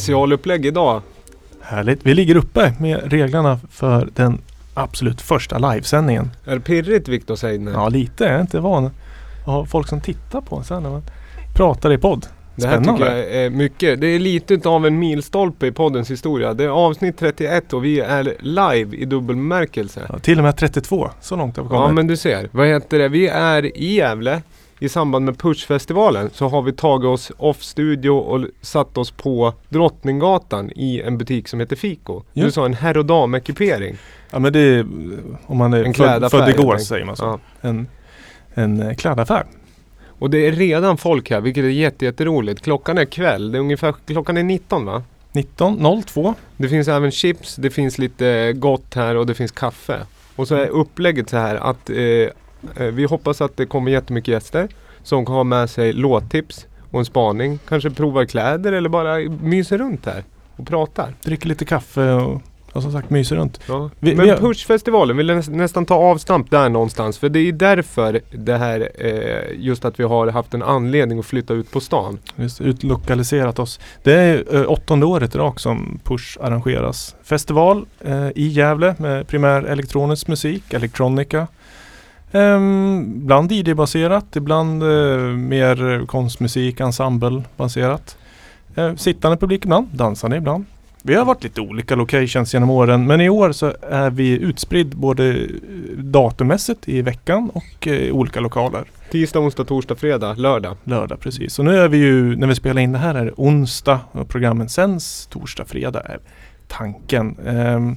Specialupplägg idag. Härligt. Vi ligger uppe med reglerna för den absolut första livesändningen. Är det pirrigt Viktor Seidner? Ja, lite. Jag är inte van att ha folk som tittar på en sen när man pratar i podd. Det här Spännande. tycker jag är mycket. Det är lite av en milstolpe i poddens historia. Det är avsnitt 31 och vi är live i dubbelbemärkelse. Ja, till och med 32. Så långt har vi kommit. Ja men du ser. Vad heter det? Vi är i Gävle. I samband med Pushfestivalen så har vi tagit oss off studio och satt oss på Drottninggatan i en butik som heter Fiko. Ja. Du sa en herr och damekipering. Ja men det är, om man är En född, född igår säger man så. Ja. En, en eh, klädaffär. Och det är redan folk här, vilket är jätte, jätteroligt. Klockan är kväll. Det är ungefär, klockan är 19 va? 19.02. Det finns även chips, det finns lite gott här och det finns kaffe. Och så är upplägget så här att eh, vi hoppas att det kommer jättemycket gäster som har med sig låttips och en spaning. Kanske provar kläder eller bara myser runt här och pratar. Dricker lite kaffe och, och som sagt myser runt. Ja. Vi- Men vi har- Pushfestivalen vill näs- nästan ta avstamp där någonstans. För det är därför det här, eh, just att vi har haft en anledning att flytta ut på stan. Just utlokaliserat oss. Det är eh, åttonde året i rak som Push arrangeras. Festival eh, i Gävle med primär elektronisk musik, elektronika. Ehm, ibland DJ-baserat, ibland eh, mer konstmusik, ensemble-baserat. Eh, sittande publik ibland, dansande ibland. Vi har varit lite olika locations genom åren men i år så är vi utspridd både eh, datummässigt i veckan och eh, i olika lokaler. Tisdag, onsdag, torsdag, fredag, lördag. Lördag precis. Och nu är vi ju, när vi spelar in det här är det onsdag och programmen sänds torsdag, fredag är tanken. Ehm,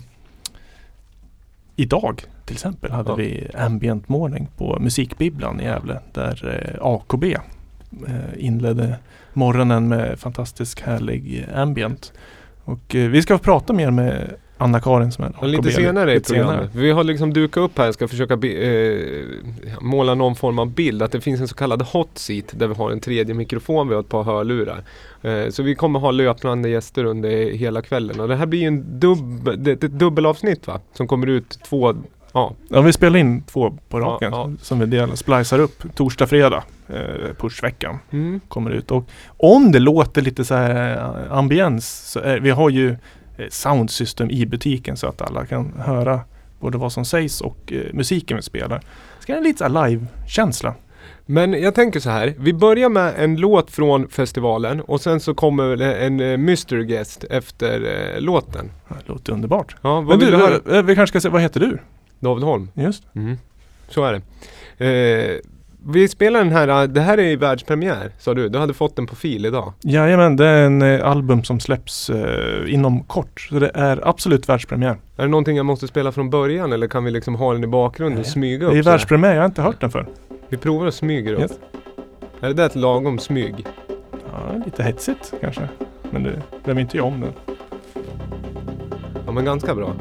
idag till exempel hade Ja. vi ambient morning på Musikbibblan i Gävle där eh, AKB eh, inledde morgonen med fantastisk härlig ambient. Och eh, vi ska prata mer med Anna-Karin som är Ja, lite senare i programmet. Vi har liksom dukat upp här, ska försöka eh, måla någon form av bild. Att det finns en så kallad hot seat där vi har en tredje mikrofon, vi har ett par hörlurar. Eh, så vi kommer ha löpande gäster under hela kvällen. Och det här blir en dubb, det, ett dubbelavsnitt va? Som kommer ut två, ja. Ja, vi spelar in två på Ja, raken ja. som vi delar, splicar upp torsdag, fredag, eh, pushveckan. Mm. kommer ut. Och om det låter lite så här eh, ambiens så är, vi har ju soundsystem i butiken så att alla kan höra både vad som sägs och eh, musiken vi spelar. Det ska vara lite så live-känsla. Men jag tänker så här, vi börjar med en låt från festivalen och sen så kommer det en eh, mystery guest efter eh, låten. Det låter underbart. Ja, vad Men vill du, du höra? eh, vi kanske ska säga, vad heter du? David Holm. Just Mm. Så är det. Eh, vi spelar den här, det här är i världspremiär sa du. Du hade fått den på fil idag. Jajamän, det är en eh, album som släpps eh, inom kort. Så det är absolut världspremiär. Är det någonting jag måste spela från början eller kan vi liksom ha den i bakgrunden och smyga Det upp? är så här? världspremiär, jag har inte hört den förr. Vi provar och smyger upp. Yes. Är det där ett lagom smyg? Ja, lite hetsigt kanske. Men det behöver inte jag om den. Ja men ganska bra.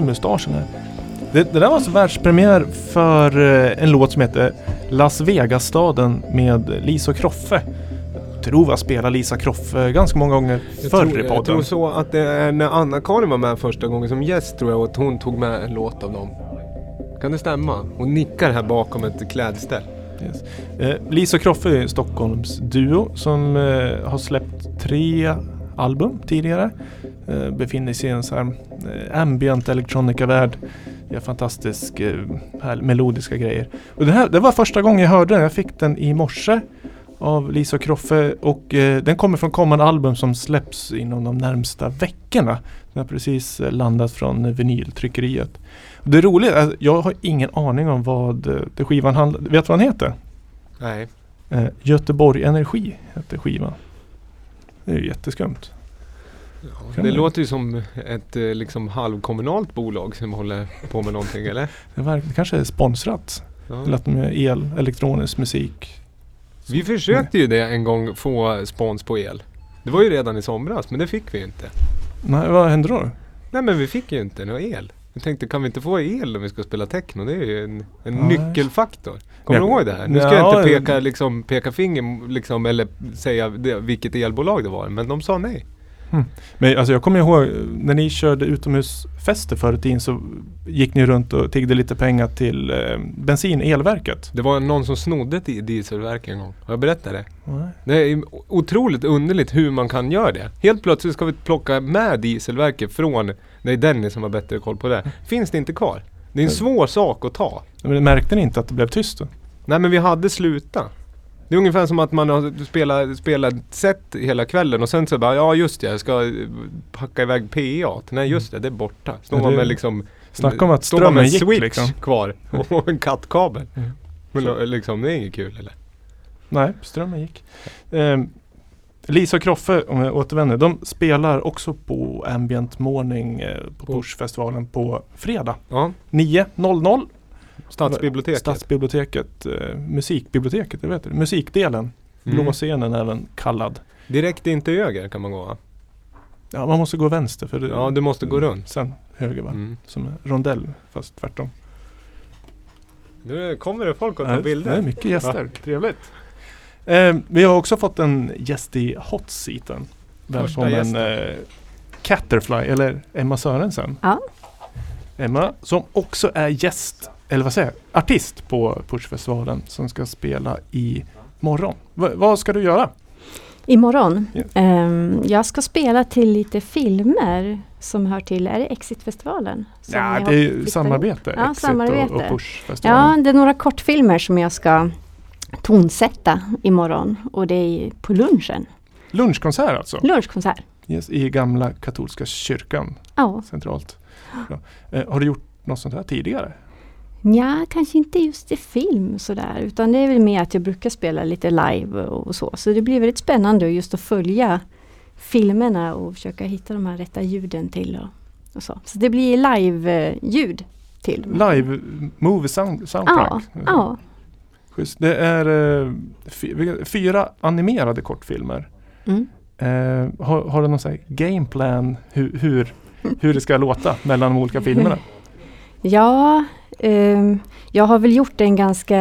Mustaschen här. Det, det där var alltså världspremiär för eh, en låt som heter Las Vegas-staden med Lisa och Kroffe. Jag tror har spelat Lisa Kroffe ganska många gånger Jag förr tror, i jag podden. tror så att det är när Anna-Karin var med första gången som gäst tror jag att hon tog med en låt av dem. Kan det stämma? Hon nickar här bakom ett klädställ. Yes. Eh, Lisa Kroffe är en Stockholms duo som eh, har släppt tre album tidigare. Eh, befinner sig i en så här eh, ambient electronica-värld. Gör fantastisk eh, här, melodiska grejer. Och det, här, det var första gången jag hörde den. Jag fick den i morse av Lisa och Kroffe och eh, den kommer från kommande album som släpps inom de närmsta veckorna. Den har precis eh, landat från vinyltryckeriet. Det roliga är att jag har ingen aning om vad det skivan handlar Vet du vad den heter? Nej. Eh, Göteborg Energi heter skivan. Det är ju jätteskumt. Kan Det låter ju som ett eh, liksom halvkommunalt bolag som håller på med någonting eller? Det, det kanske är sponsrat. Ja. Eller att de gör el, elektronisk musik. Vi försökte ju det en gång få spons på el. Det var ju redan i somras men det fick vi inte. Nej, vad hände då? Nej men vi fick ju inte någon el. Jag tänkte kan vi inte få el om vi ska spela techno? Det är ju en, en nyckelfaktor. Kommer du ihåg det här? Nu ska Ja, jag inte peka, liksom, peka finger liksom, eller säga det, vilket elbolag det var men de sa nej. Men alltså jag kommer ihåg när ni körde utomhusfester förr i tiden så gick ni runt och tiggde lite pengar till eh, bensin elverket. Det var någon som snodde ett i- dieselverk en gång. Har jag berättat det? Nej. Det är otroligt underligt hur man kan göra det. Helt plötsligt ska vi plocka med dieselverket från, det är Dennis som har bättre koll på det. Finns det inte kvar. Det är en svår sak att ta. Men märkte ni inte att det blev tyst då? Nej men vi hade slutat. Det är ungefär som att man har spelat, spelat set hela kvällen och sen så bara ja just det, jag ska packa iväg PA. Nej just det, det är borta. Står man med liksom Snacka om att strömmen en gick switch liksom. kvar och en kattkabel. Mm. Men liksom, det är inget kul eller? Nej, strömmen gick. Eh, Lisa och Kroffe, om jag återvänder, de spelar också på Ambient Morning eh, på Pushfestivalen på fredag. Ja, 9.00 Stadsbiblioteket. Stadsbiblioteket, eh, musikbiblioteket, jag vet det, musikdelen. Mm. Blåscenen även kallad. Direkt in till höger kan man gå va? Ja, man måste gå vänster för det, Ja, du måste gå runt. Sen höger va? Mm. Som en rondell fast tvärtom. Nu kommer det folk och tar bilder. Det är mycket gäster. Trevligt. Eh, vi har också fått en gäst i hot seaten. Välkommen eh, Catterfly eller Emma Sörensen. Ja. Emma som också är gäst, eller vad säger jag, artist på Pushfestivalen som ska spela i morgon. Va, vad ska du göra? Imorgon. Ja. Ehm, jag ska spela till lite filmer som hör till, är det Exitfestivalen? Ja, det är samarbete. Ja, Exit samarbete. Och, och ihop. Pushfestivalen. Ja, det är några kortfilmer som jag ska tonsätta imorgon och det är på lunchen. Lunchkonsert alltså? Lunchkonsert. Yes, I gamla katolska kyrkan Ja, centralt. Ja. Eh, har du gjort något sånt här tidigare? ja, kanske inte just i film sådär utan det är väl mer att jag brukar spela lite live och så. Så det blir väldigt spännande just att följa filmerna och försöka hitta de här rätta ljuden till och, och så. Så det blir live-ljud till. Live movie sound, soundtrack? Ja, ja. Schysst. Det är eh, fy, fyra animerade kortfilmer. Mm. Eh, har, har du någon sån gameplan hur, hur, hur det ska låta mellan de olika filmerna? Ja, ehm, jag har väl gjort en ganska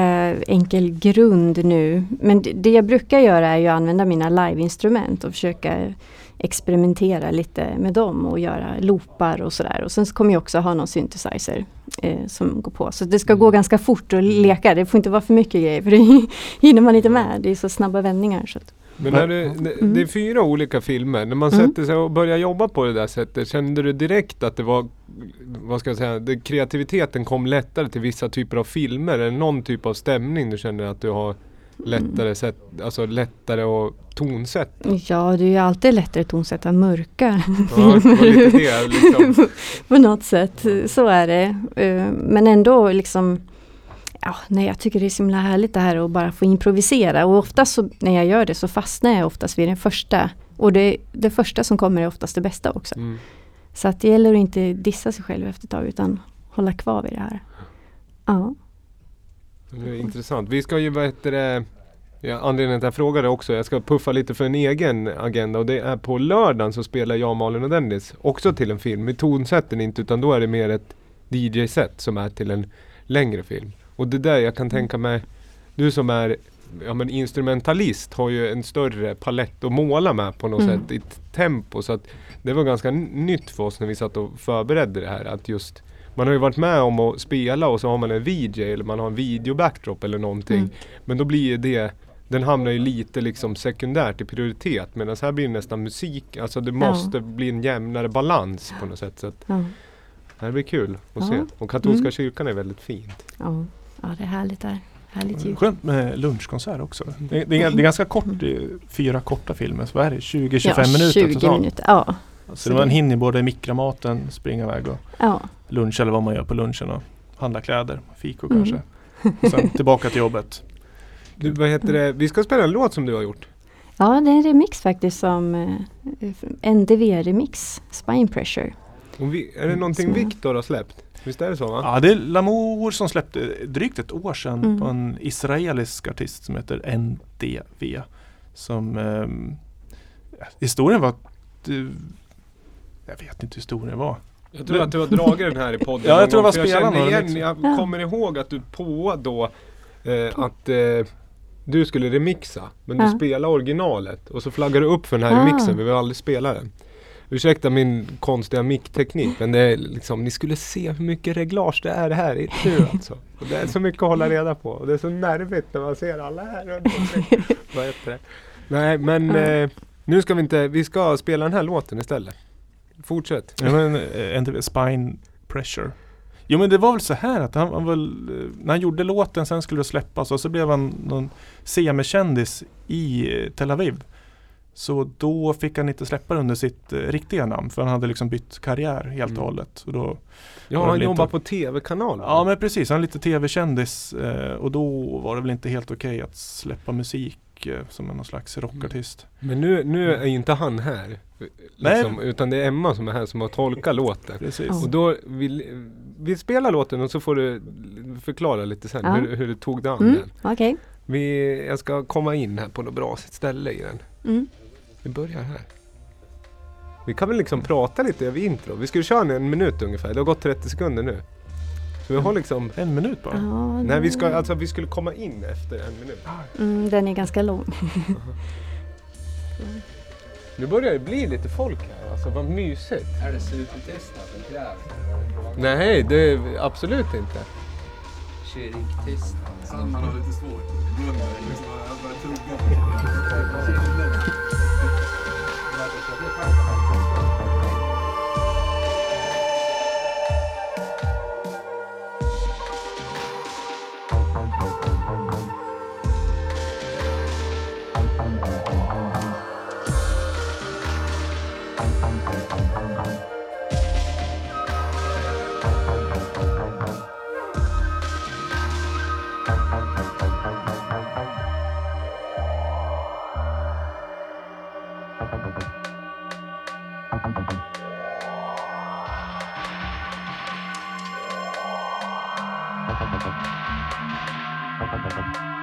enkel grund nu. Men det, det jag brukar göra är att använda mina liveinstrument och försöka experimentera lite med dem och göra loopar och sådär. Och sen så kommer jag också ha någon synthesizer eh, som går på. Så det ska gå ganska fort och leka. Det får inte vara för mycket grejer för det hinner man inte med. Det är så snabba vändningar. Så att, Men när du, det, Mm. det är fyra olika filmer. När man Mm. sätter sig och börjar jobba på det där sättet, kände du direkt att det var, vad ska jag säga, det, kreativiteten kom lättare till vissa typer av filmer? Eller någon typ av stämning du känner att du har lättare, sätt, alltså lättare att tonsätta? ja, det är ju alltid lättare att tonsätta mörka Ja, lite det liksom. på något sätt. Så är det. Eh, Men ändå liksom Ja, nej, jag tycker det är så himla härligt det här att bara få improvisera och oftast så, när jag gör det så fastnar jag oftast vid den första. Och det, det första som kommer är oftast det bästa också. Mm. Så att det gäller att inte dissa sig själv efter ett tag utan hålla kvar vid det här. Ja. Det är intressant. Vi ska ju, vad heter det, Ja, anledningen till att jag frågade också, jag ska puffa lite för en egen agenda och det är på lördagen så spelar jag, Malin och Dennis också till en film. Vi tonsätter inte utan då är det mer ett DJ-set som är till en längre film. Och det där jag kan tänka mig, du som är ja, men instrumentalist har ju en större palett att måla med på något Mm. sätt i tempo. Så att det var ganska nytt för oss när vi satt och förberedde det här. Att just, man har ju varit med om att spela och så har man en VJ eller man har en video-backdrop eller någonting. Mm. Men då blir ju det den hamnar ju lite liksom sekundärt i prioritet medan här blir det nästan musik. Alltså det måste bli en jämnare balans på något sätt. Så att Ja, det här blir kul att Ja. se. Och katolska Mm. kyrkan är väldigt fint. ja. ja, det är härligt där. Härligt ljud. Skönt med lunchkonsert också. Det, det, är, det är ganska kort, det är fyra korta filmer. Så vad är det? 20-25 ja, minuter 20 totalt. minuter. Ja, Så man hinner både mikra maten, springa iväg och ja. Lunch eller vad man gör på lunchen och handla kläder, fiko Mm. kanske. Och sen tillbaka till jobbet. Du, vad heter det? Vi ska spela en låt som du har gjort. ja, det är en remix faktiskt som eh, NDV-remix, Spine Pressure. Och vi, är det Mm, någonting så- Viktor har släppt? Visst är det så va? Ja, det är Lamour som släppte drygt ett år sedan Mm. på en israelisk artist som heter NDV. Som ehm, historien var att eh, jag vet inte hur historien var. Jag tror att du har dragit den här i podden Ja, jag tror det gång, var för jag igen. Jag Ja. kommer ihåg att du på då eh, att eh, du skulle remixa. Men du Ja. spelade originalet och så flaggade du upp för den här Ah. remixen. Vi vill aldrig spela den. Ursäkta min konstiga mickteknik men det är liksom, ni skulle se hur mycket reglage det är här i nu alltså. Och det är så mycket att hålla reda på och det är så nervigt när man ser alla här runt omkring. Vad heter det? Nej men Ja. eh, nu ska vi inte, vi ska spela den här låten istället. Fortsätt. Ja, men, eh, Spine Pressure. Jo men det var väl så här att han, han väl, eh, när han gjorde låten sen skulle det släppas och så blev han någon semikändis i eh, Tel Aviv. Så då fick han inte släppa det under sitt eh, riktiga namn för han hade liksom bytt karriär helt Mm. och hållet. Och då, Ja, han lite- jobbar på TV-kanal. ja men precis, han är lite tv-kändis eh, och då var det väl inte helt okej att släppa musik eh, som någon slags rockartist. Men nu, nu är inte han här. Liksom, utan det är Emma som är här som har tolkat låten. Precis. Och då vill vi spelar låten och så får du förklara lite sen Ja. hur, hur du tog dig an Mm, den. Okej. Vi, jag ska komma in här på något bra ställe i den. Mm. Vi börjar här. Vi kan väl liksom prata lite över intro. Vi skulle köra en, minut ungefär. Det har gått 30 sekunder nu. Så vi har liksom... En minut bara. Ja, Nej, vi, ska, alltså, vi skulle komma in efter en minut. mm, den är ganska lång. Nu börjar det bli lite folk här. Alltså vad mysigt. Är det supertestat som krävs? Nej, det är absolut inte. Kyrktest. Han har lite svårt. Jag börjar tugga. Thank you.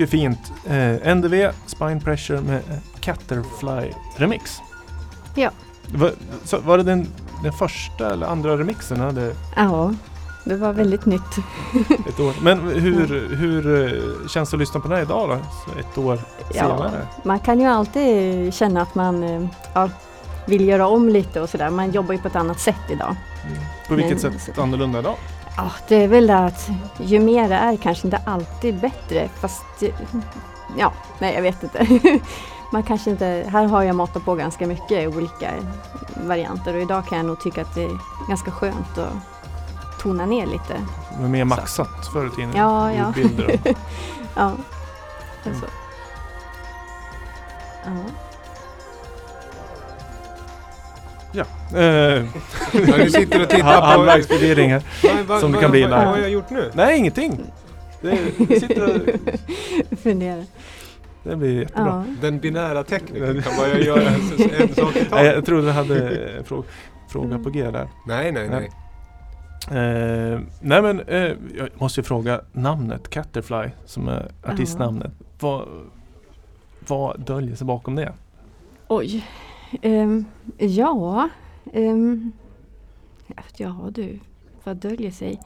Mycket fint. Eh, NDV, Spine Pressure med eh, Catterfly Remix. Ja. Va, så, var det den, den första eller andra remixen? Hade Ja, det var väldigt nytt. ett år. Men hur, hur eh, känns det att lyssna på den här idag då? Ett år Ja, senare? man kan ju alltid känna att man eh, ja, vill göra om lite och sådär. Man jobbar ju på ett annat sätt idag. Mm. På vilket Men- sätt annorlunda idag? Ja, det är väl det att ju mer det är kanske inte alltid bättre. Fast ja, nej jag vet inte. Man kanske inte, här har jag matat på ganska mycket olika varianter och idag kan jag nog tycka att det är ganska skönt att tona ner lite. Var mer maxat förr i tiden. Ja, ja. Ljudbilder och- Ja, Ja. Eh, Ja, du sitter och tittar på... Halvvägs förvirring här. Som det kan bli vad, har jag gjort nu? Nej, ingenting. Det, det, sitter och, Fundera. det blir jättebra. Ja. Den binära tekniken kan bara göra en, en sak i taget. jag trodde du hade en frå, fråga på G där. Nej, nej, nej. Eh, nej men eh, jag måste ju fråga namnet Catterfly som är artistnamnet. Vad, vad döljer sig bakom det? Oj. Ehm, ja. Um, ja du. Vad döljer sig?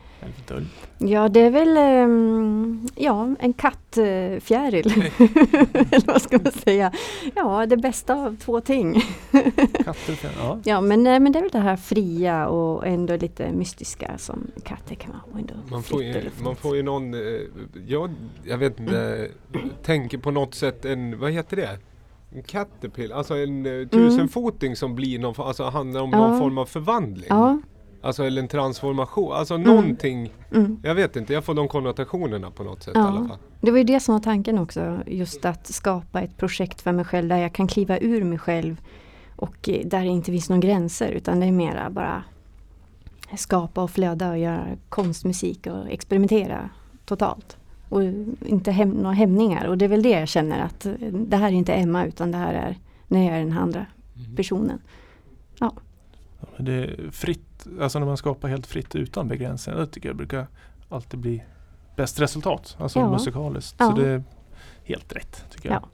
Dölj- Ja det är väl ehm, ja, en kattfjäril. Eller vad ska man säga? Ja det bästa av två ting. Catterfly, ja. Ja men, eh, men det är väl det här fria och ändå lite mystiska som katter kan vara. Ändå Man får, ju, man får ju någon, eh, jag, jag vet inte, tänker på något sätt en, vad heter det? En caterpillar, alltså en uh, tusenfoting som blir någon, alltså handlar om. Ja. någon form av förvandling. Ja. Alltså eller en transformation, alltså Mm. någonting, Mm. jag vet inte, jag får de konnotationerna på något sätt i alla fall. Det var ju det som var tanken också. Just att skapa ett projekt för mig själv där jag kan kliva ur mig själv. Och eh, där det inte finns några gränser utan det är mera bara skapa och flöda och göra konstmusik och experimentera totalt. Och inte häm några hämningar. Och det är väl det jag känner att eh, det här är inte Emma utan det här är när jag är den andra Mm. personen. Ja, men Det är fritt, alltså när man skapar helt fritt utan begränsningar. Det tycker jag brukar alltid bli bäst resultat. Alltså Ja. musikaliskt. Ja. Så det är helt rätt tycker jag. Ja.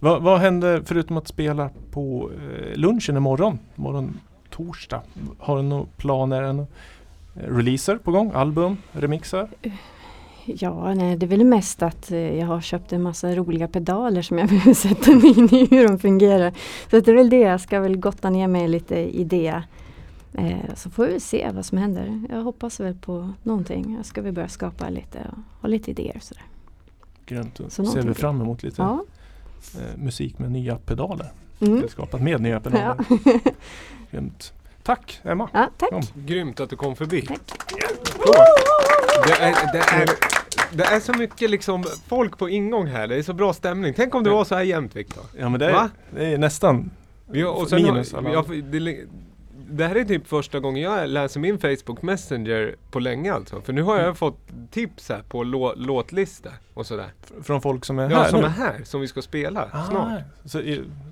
Vad, vad händer förutom att spela på eh, lunchen imorgon? Imorgon torsdag. Har du några planer? Eh, releaser på gång? Album? Remixar? Ja, nej, det är väl mest att eh, jag har köpt en massa roliga pedaler som jag behöver sätta mig in i hur de fungerar. Så det är väl det, jag ska väl gotta ner mig lite i det. Eh, så får vi se vad som händer. Jag hoppas väl på någonting. Jag ska väl börja skapa lite och ha lite idéer. Sådär. Grymt. Så ser vi fram emot lite Ja. eh, musik med nya pedaler. Mm. Är skapat med nya pedaler. Ja. Grymt. Tack Emma! ja, tack. Kom. Grymt att du kom förbi. Tack. Det är, det, är, det är så mycket liksom folk på ingång här, det är så bra stämning. Tänk om det var så här jämt Viktor. Ja men det är, Va? det är nästan har, och sen Minus har, jag, det, det här är typ första gången jag läser min Facebook Messenger på länge alltså. För nu har jag fått tips här på lå, låtlista och sådär. från folk som är Ja, här som nu. är här, som vi ska spela Ah, snart. Så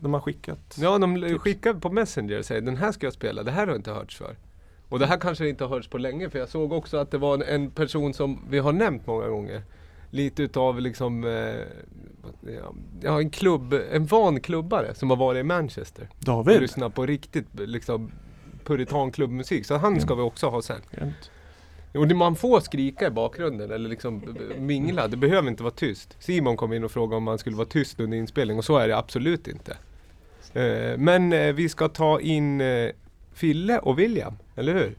de har skickat? Ja, de skickar på Messenger och säger den här ska jag spela, det här har inte hörts för. Och det här kanske inte har hörts på länge för jag såg också att det var en, en person som vi har nämnt många gånger. Lite utav liksom, eh, ja, en klubb, en van klubbare som har varit i Manchester. Och David? lyssnat på riktigt liksom puritanklubbmusik. Så han ska vi också ha sen. Grymt. Och man får skrika i bakgrunden eller liksom mingla. Det behöver inte vara tyst. Simon kom in och frågade om man skulle vara tyst under inspelning och så är det absolut inte. Eh, Men eh, vi ska ta in eh, Fille och William, eller hur?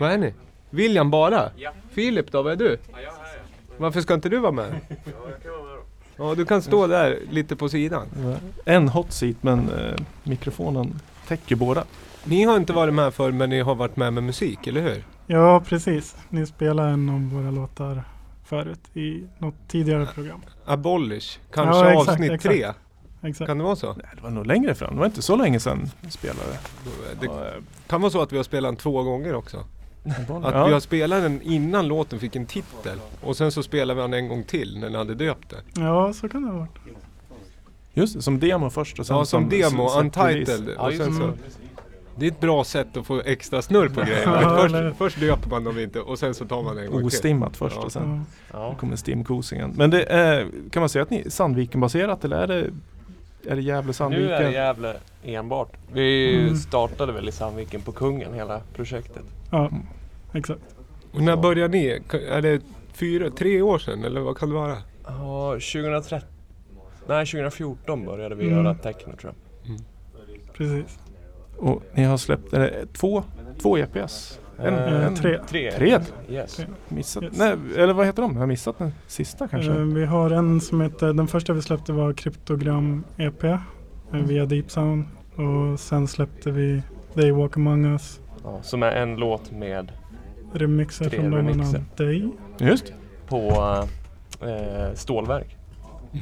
Vad är ni? William bara? Ja. Filip då, vad är du? Ja, jag är här. Varför ska inte du vara med? Ja, jag kan vara med då. Ja, du kan stå där lite på sidan. En hot seat men eh, mikrofonen täcker båda. Ni har inte varit med förr men ni har varit med med musik, eller hur? Ja, precis. Ni spelade en av våra låtar förut i något tidigare program. Abolish, kanske Ja, exakt, avsnitt exakt. tre. Exakt. Kan det vara så? Nej, det var nog längre fram. Det var inte så länge sedan vi spelade. Det eh, kan vara så att vi har spelat den två gånger också. Att ja. vi har spelat den innan låten fick en titel. Och sen så spelade vi den en gång till när ni hade döpt den. Ja, så kan det ha varit. Just det, som demo först och sen Ja, som demo, s- släppt release. untitled. Ja, och sen det. så. Det är ett bra sätt att få extra snurr på grejerna. Ja, först, eller- först döper man dem inte och sen så tar man en gång till. Ostimmat först Ja. och sen Ja. Ja. kommer stimkosingen. Men det är, kan man säga att ni är Sandviken-baserat eller är det, är det Gävle Sandviken? Nu är det Gävle enbart. Vi Mm. startade väl i Sandviken på Kungen hela projektet. ja, exakt. Och när började ni? Är det fyra, tre år sedan eller vad kan det vara? Ja, 2013. Nej, 2014 började vi Mm. göra techno tror jag. Precis. Och ni har släppt är det två, två EPS? En, Eh, en, tre. Tre. Tre? Yes. Tre. Missat, Yes. nej, eller vad heter de? Jag har missat den sista kanske? Eh, vi har en som heter, den första vi släppte var Kryptogram EP eh, via Deep Sound. Och sen släppte vi They Walk Among Us Ja, som är en låt med remixer Tre från bland remixer. annat Day. Just på eh, stålverk.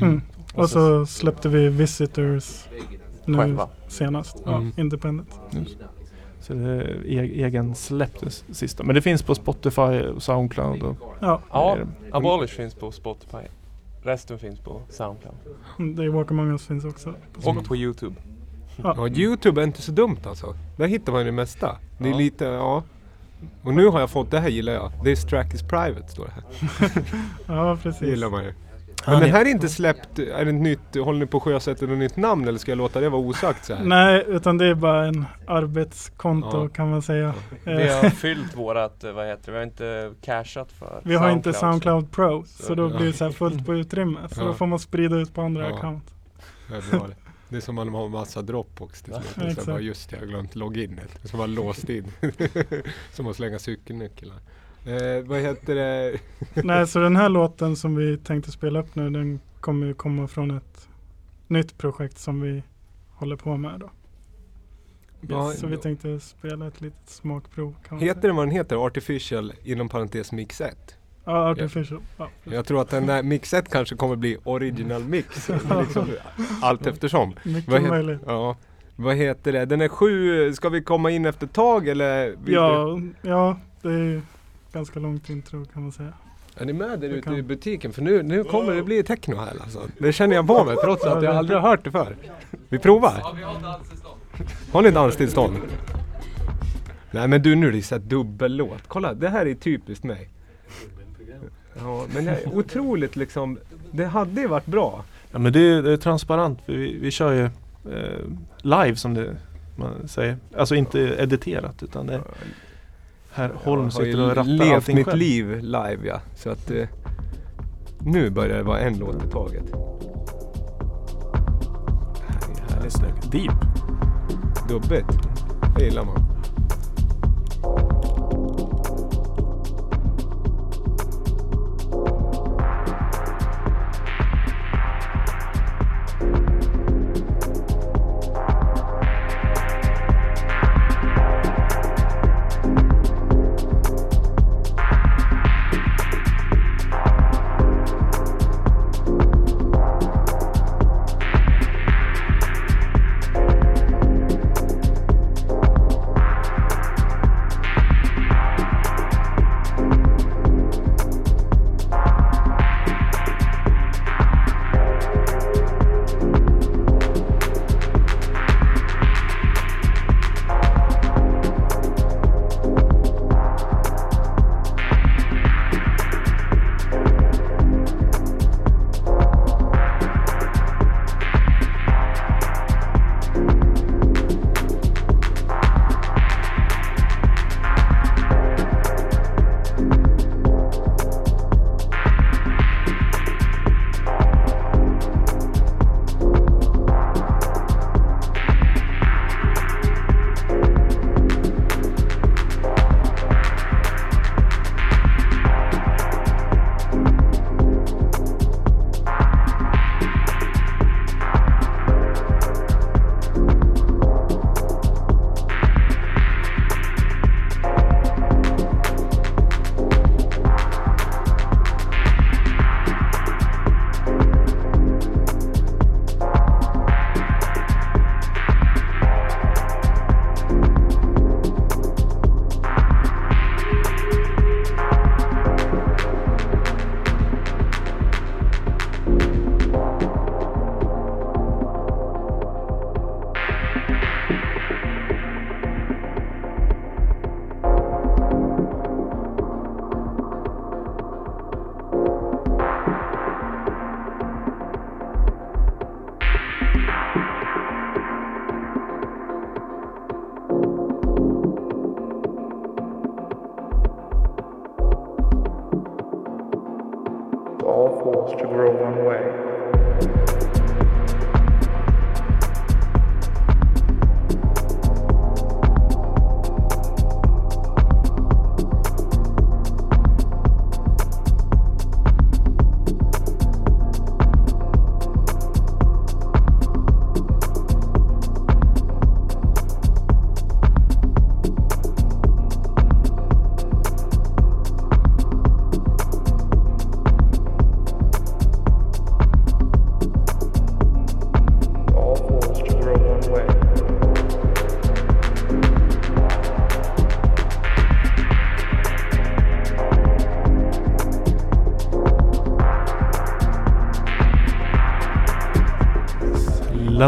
Mm. Och så släppte vi Visitors nu Själva. senast. Ja, Mm. Independent. Så det är e- egen släpp det sista. Men det finns på Spotify och Soundcloud. Och, Ja, Ja, är det- Abolish finns på Spotify. Resten finns på Soundcloud. mm, They Walk Among Us finns också. På Och på Youtube. Ja, Youtube är inte så dumt alltså. Där hittar man ju det mesta. Det är Ja. lite, ja. Och nu har jag fått, det här gillar jag. This track is private står det här. Ja, Det precis. gillar man ju. Ja, Men det här är inte släppt, är det ett nytt, håller ni på att sjösätta något nytt namn eller ska jag låta det vara osagt så här? Nej, utan det är bara en arbetskonto Ja. kan man säga. Vi Eh, har fyllt vårat, eh, vad heter det, vi har inte cashat för Vi har inte Soundcloud Pro, så Så- då ja. blir det så här fullt på utrymme. Så Ja. då får man sprida ut på andra Ja. account. Det är det. Som man har massa Dropbox till Ja, slut. Bara, just det, jag har glömt loginet. Så man låst in. som att slänga cykelnycklar. Eh, vad heter det? Nej, så den här låten som vi tänkte spela upp nu, den kommer ju komma från ett nytt projekt som vi håller på med då. Ja, så vi tänkte spela ett litet smakprov. Heter den vad den heter? Artificial inom parentes mix 1? Ja, Artificial. Ja, Jag tror att den där mix 1 kanske kommer bli original mix. liksom, allt eftersom. mycket Vad, möjligt. ja, vad heter det? Den är sju, ska vi komma in efter ett tag eller? Ja, ja, det är ganska långt intro kan man säga. Är ni med där Vi ute i butiken? För nu, nu kommer det bli techno här alltså. Det känner jag på mig trots att jag aldrig har hört det förr. Vi provar. Har ni danstillstånd? Nej men du nu är det så här dubbellåt. Kolla det här är typiskt mig. Ja men det är otroligt liksom. Det hade ju varit bra. Ja men det är, det är transparent. Vi, vi kör ju eh, live som det man säger. Alltså inte editerat utan det här Holm sitter och rattar levt allting mitt själv. liv live ja. Så att eh, nu börjar det vara en låt i taget. Det här är snyggt. Deep. Dubbigt. Det gillar man.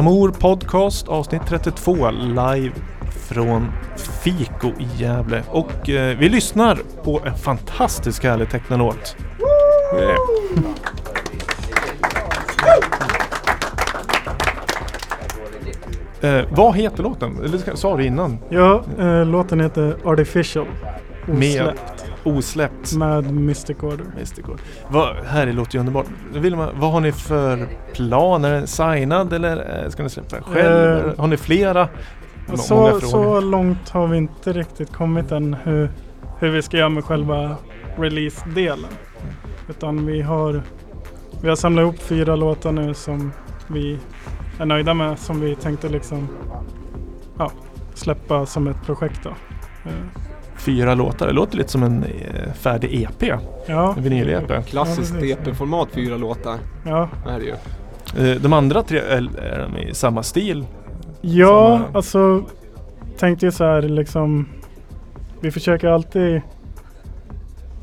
Lamour Podcast avsnitt 32 live från Fiko i Gävle. Och eh, vi lyssnar på en fantastisk härlig technolåt. Yeah. Eh, vad heter låten? Eller ska- sa du innan? Ja, eh, låten heter Artificial. Med. Osläppt. Med Mystic Order. Mystic Order. Vad, här låter ju underbart. Vill man, vad har ni för plan? Är den signad eller eh, ska ni släppa den själv? Eh, har ni flera? Så, så långt har vi inte riktigt kommit än hur, hur vi ska göra med själva release-delen. Utan vi har, vi har samlat ihop fyra låtar nu som vi är nöjda med. Som vi tänkte liksom ja, släppa som ett projekt då. Eh, Fyra låtar. Det låter lite som en eh, färdig EP. Ja, En vinyl-EP. Klassiskt Ja. EP-format, fyra låtar. ja. Är det ju. Eh, de andra tre, är, är de i samma stil? Ja, Samma- alltså tänkte ju så här liksom. Vi försöker alltid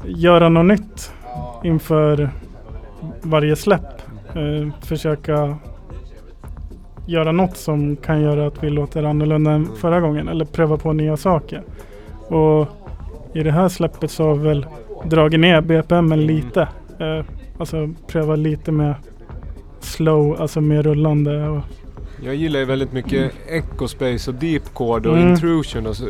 göra något nytt inför varje släpp. Eh, försöka göra något som kan göra att vi låter annorlunda än förra gången. Eller pröva på nya saker. Och i det här släppet så har vi väl dragit ner BPM lite. Eh, alltså pröva lite mer slow, alltså mer rullande. Och, Jag gillar ju väldigt mycket Echo Space och Deep Chord och Mm. Intrusion och så,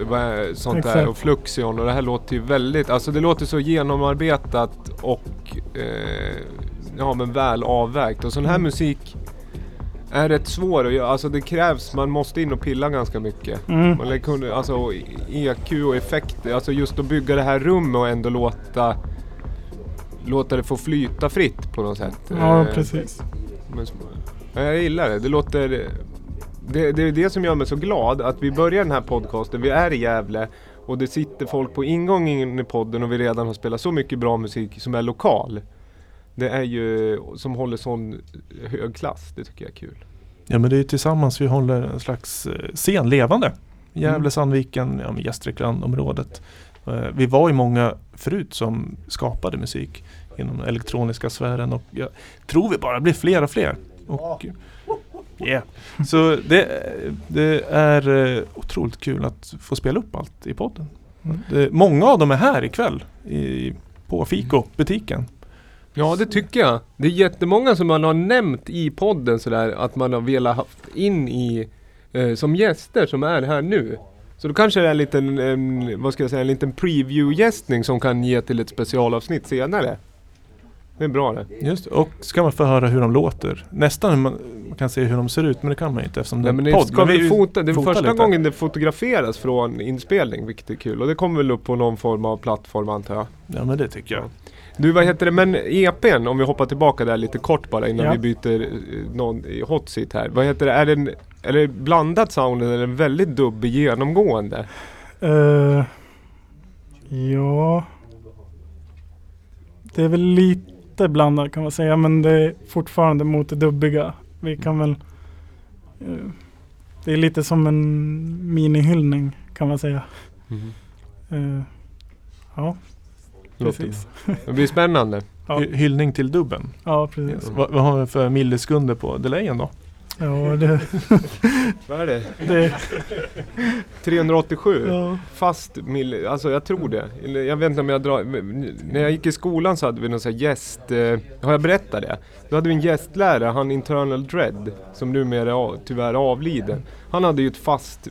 sånt där Exakt. och Fluxion och det här låter ju väldigt, alltså det låter så genomarbetat och eh, ja men väl avvägt och sån här Mm. musik är rätt svår att göra, alltså det krävs, man måste in och pilla ganska mycket. mm, Man kunna, alltså EQ och effekter, alltså just att bygga det här rummet och ändå låta Låta det få flyta fritt på något sätt. ja, Eh, precis. men, jag gillar det. Det låter... Det, det är det som gör mig så glad att vi börjar den här podcasten. Vi är i Gävle och det sitter folk på ingången i podden och vi redan har spelat så mycket bra musik som är lokal. Det är ju som håller sån hög klass. Det tycker jag är kul. Ja men det är ju tillsammans vi håller en slags eh, scen levande. Gävle, Mm. Sandviken, ja, Gästrikland-området. Eh, Vi var ju många förut som skapade musik inom den elektroniska sfären och jag tror vi bara blir fler och fler. Och, yeah. Så det, det är eh, otroligt kul att få spela upp allt i podden. Mm. Många av dem är här ikväll i, på Fiko, butiken. Ja det tycker jag. Det är jättemånga som man har nämnt i podden sådär att man har velat haft in i eh, som gäster som är här nu. Så då kanske det är en liten, en, vad ska jag säga, en liten preview-gästning som kan ge till ett specialavsnitt senare. Det är bra det. Just. Och ska man få höra hur de låter. Nästan man, man kan se hur de ser ut men det kan man inte eftersom det är men en podd. ska vi fota, det är första lite. gången det fotograferas från inspelning, vilket är kul. Och det kommer väl upp på någon form av plattform antar jag. Ja men det tycker jag. Du vad heter det, men EPn om vi hoppar tillbaka där lite kort bara innan Ja. vi byter eh, någon i hot seat här. Vad heter det, är det, en, är det blandat sound eller är väldigt dubbig genomgående? Eh, ja. Det är väl lite blandat kan man säga men det är fortfarande mot det dubbiga. Vi kan väl eh, Det är lite som en minihyllning kan man säga. Eh, ja, Låter precis. Det blir spännande. Ja. Hy- Hyllning till dubben. Ja, precis. Vad, vad har vi för millisekunder på delayen då? Ja, det, Vad är det? det 387? ja. Fast mil, alltså jag tror det. Eller Jag vet inte om jag drar, när jag gick i skolan så hade vi någon sån här gäst, eh, har jag berättat det? Då hade vi en gästlärare, han Internal Dread, som numera är av- tyvärr avliden. Han hade ju ett fast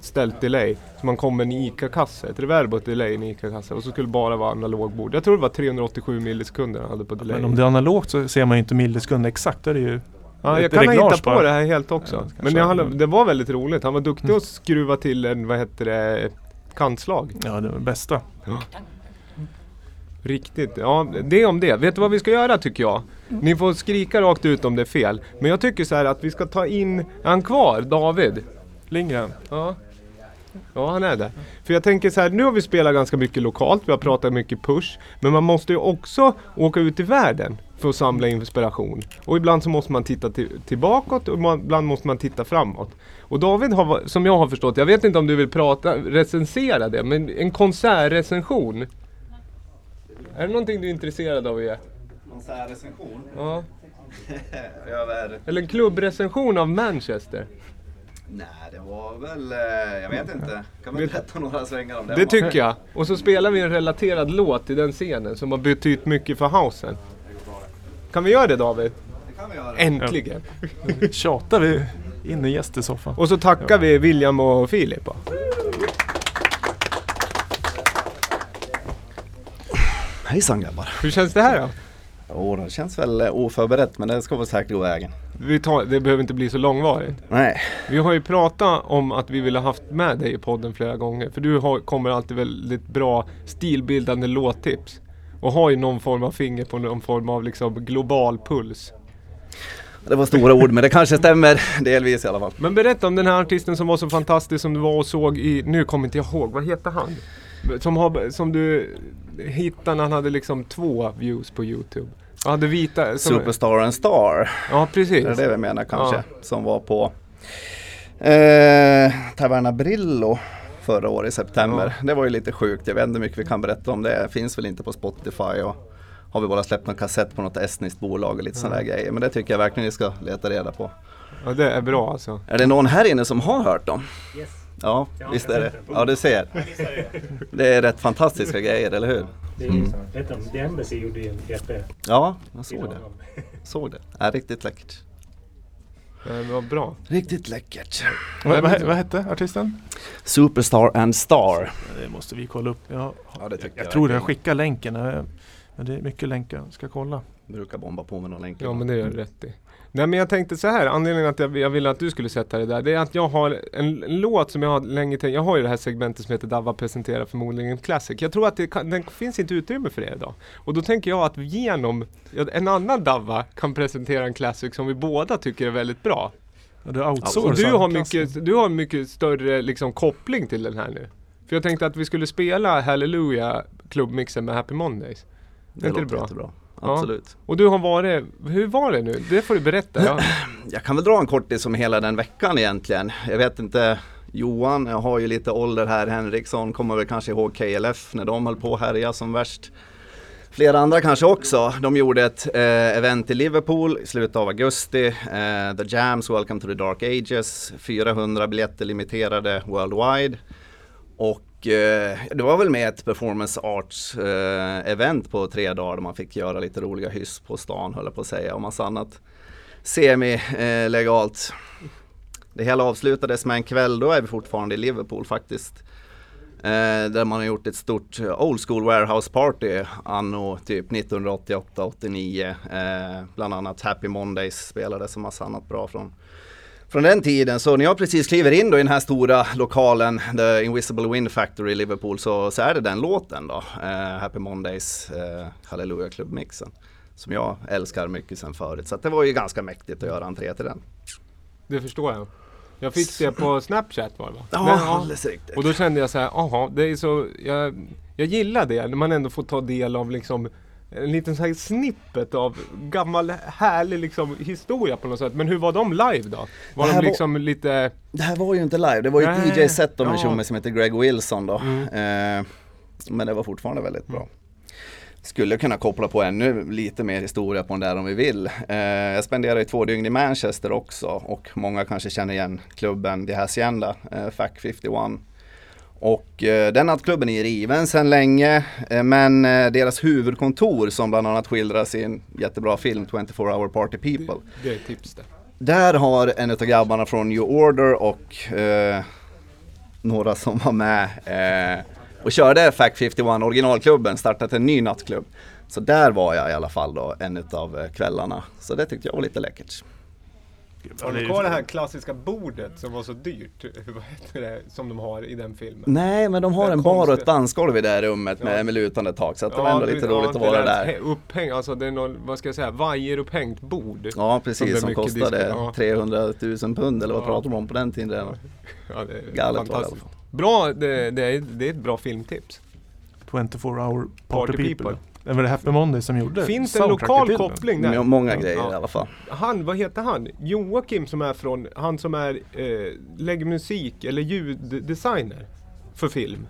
ställt delay, så man kom med en ICA-kasse, ett reverb och ett delay i en ICA-kasse och så skulle det bara vara analogbord. Jag tror det var 387 millisekunder han hade på delay. Men om det är analogt så ser man ju inte millisekunder exakt. Då är det ju Ja, jag kan ha hittat på det här helt också. Ja. Men hade, det var väldigt roligt. Han var duktig Mm. att skruva till en, vad heter det, kantslag. ja, det bästa. Riktigt. Ja, det om det. Vet du vad vi ska göra tycker jag? Ni får skrika rakt ut om det är fel. Men jag tycker så här att vi ska ta in, är han kvar? David? Lindgren. Ja. Ja, han är det. För jag tänker så här, nu har vi spelat ganska mycket lokalt, vi har pratat mycket push. Men man måste ju också åka ut i världen för att samla inspiration. Och ibland så måste man titta till, tillbakåt och man, ibland måste man titta framåt. Och David har, som jag har förstått, jag vet inte om du vill prata, recensera det, men en konsertrecension. Är det någonting du är intresserad av att ge? Konsertrecension Ja. Eller en klubbrecension av Manchester? Nej, det var väl... eh, Jag vet inte. Kan man berätta några svängar om det? Det tycker jag. Och så spelar vi en relaterad låt i den scenen som har betytt mycket för housen. Kan vi göra det David? Det kan vi göra. Äntligen! Tjatar vi in i gästesoffan. Och så tackar vi William och Filip. Hejsan grabbar. Hur känns det här då? Jo, det känns väl oförberett men det ska väl säkert gå vägen. Vi tar, det behöver inte bli så långvarigt. Nej, Vi har ju pratat om att vi vill ha haft med dig i podden flera gånger. För du har, kommer alltid väldigt bra stilbildande låttips. Och har ju någon form av finger på någon form av liksom global puls. det var stora ord men det kanske stämmer delvis i alla fall. Men berätta om den här artisten som var så fantastisk som du var och såg i, nu kommer inte jag ihåg, vad heter han? Som, har, som du hittade när han hade liksom två views på Youtube. Han hade vita... Som, Superstar and Star, Ja precis. är det det vi menar kanske? Ja. Som var på eh, Taverna Brillo förra året i september. Det var ju lite sjukt, jag vet inte hur mycket vi kan berätta om det. Finns väl inte på Spotify och har vi bara släppt någon kassett på något estniskt bolag och lite sådana där grejer. Men det tycker jag verkligen ni ska leta reda på. Ja det är bra alltså. Är det någon här inne som har hört dem? Ja, visst är det. Ja, du ser. Det är rätt fantastiska grejer, eller hur? Det är ju så. Vet du, The Embassy gjorde ju en EP. Ja, jag såg det. Såg det. Ja, riktigt läckert. Det var bra. Riktigt läckert. Vad, vad, vad hette artisten? Superstar and Star. Det måste vi kolla upp. Jag, Ja, det tycker jag, jag tror jag skickar länken. eh, Men det är mycket länkar. Jag ska kolla. Brukar bomba på med någon länk. Ja men det gör du rätt i. Nej men jag tänkte så här, anledningen att jag, jag ville att du skulle sätta det där, det är att jag har en, en låt som jag har länge tänkt, jag har ju det här segmentet som heter Dava presenterar förmodligen en classic. Jag tror att det, kan, den finns inte utrymme för det idag. Och då tänker jag att genom en annan Dava kan presentera en classic som vi båda tycker är väldigt bra. Ja, du Och outsourcar. du har, mycket, du har mycket större liksom, koppling till den här nu. För jag tänkte att vi skulle spela Hallelujah klubbmixen med Happy Mondays. Det det låter bra? jättebra. Absolut. Och du har varit, hur var det nu? Det får du berätta. Jag, Jag kan väl dra en kortis om hela den veckan egentligen. Jag vet inte. Johan jag har ju lite ålder här. Henriksson kommer väl kanske ihåg KLF när de höll på att härja som värst. Flera andra kanske också. De gjorde ett eh, event i Liverpool i slutet av augusti. Eh, The Jams, Welcome to the Dark Ages. 400 biljetter limiterade worldwide. Och eh, det var väl med ett performance arts eh, event på tre dagar där man fick göra lite roliga hyss på stan höll jag på att säga och massa annat semi-legalt. Det hela avslutades med en kväll, då är vi fortfarande i Liverpool faktiskt. Eh, där man har gjort ett stort eh, old school warehouse party anno typ 1988-89. Eh, bland annat Happy Mondays spelades och massa annat bra från, från den tiden. Så när jag precis kliver in då i den här stora lokalen, The Invisible Wind Factory i Liverpool, så, så är det den låten då. Eh, Happy Mondays, eh, Hallelujah Club Mixen. Som jag älskar mycket sen förut. Så det var ju ganska mäktigt att göra entré till den. det förstår jag. Jag fick det på Snapchat var det va? Ja, Men, alldeles riktigt. Och då kände jag så här, aha, det är så, jag, jag gillar det när man ändå får ta del av liksom en liten så här snippet av gammal härlig liksom historia på något sätt. Men hur var de live då? Var de var- liksom lite... Det här var ju inte live, det var ju ett DJ-set av en ja. tjomme som heter Greg Wilson då. Mm. Eh, men det var fortfarande väldigt bra. skulle kunna koppla på ännu lite mer historia på den där om vi vill. Eh, jag spenderade ju två dygn i Manchester också och många kanske känner igen klubben The Hacienda, eh, FAC 51. Och eh, den nattklubben är riven sedan länge eh, men eh, deras huvudkontor som bland annat skildras i en jättebra film 24 hour party people. Det är ett tips det. Där har en av grabbarna från New Order och några som var med och körde FAC 51 originalklubben startat en ny nattklubb. Så där var jag i alla fall då en av kvällarna. Så det tyckte jag var lite läckert. Har du kvar det här klassiska bordet som var så dyrt? Vad heter det? Som de har i den filmen. Nej men de har en bar och ett dansgolv i det här rummet med, Ja. med lutande tak. Så att det var ändå det- lite ja, roligt att vara där Upphäng, alltså det är någon, vad ska jag säga, vajerupphängt bord. Ja precis, som mycket kostade disco- ja. 300 000 pund eller vad Ja. pratar de om på den tiden? Ja, det är Galet var det i alla fantastiskt. fall. Bra, det, det, är, det är ett bra filmtips. 24 hour party, Party people. People. Det var det Happy Monday som gjorde Finns det en lokal koppling där? Må- Många grejer Ja. i alla fall. Han, vad heter han? Joakim som är från, han som är, eh, lägger musik eller ljuddesigner för film.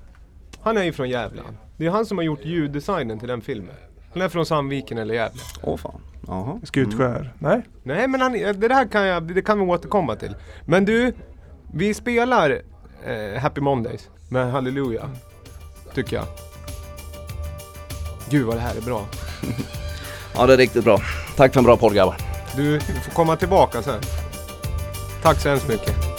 Han är ju från Gävle. Det är han som har gjort ljuddesignen till den filmen. Han är från Sandviken eller Gävle. Åh fan. Jaha. Skutskär. Nej? Nej men han, det där kan, jag, det kan vi återkomma till. Men du, vi spelar eh, Happy Mondays med Halleluja. Tycker jag. Gud vad det här är bra. Ja det är riktigt bra. Tack för en bra podd grabbar. Du, får komma tillbaka sen. Tack så hemskt mycket.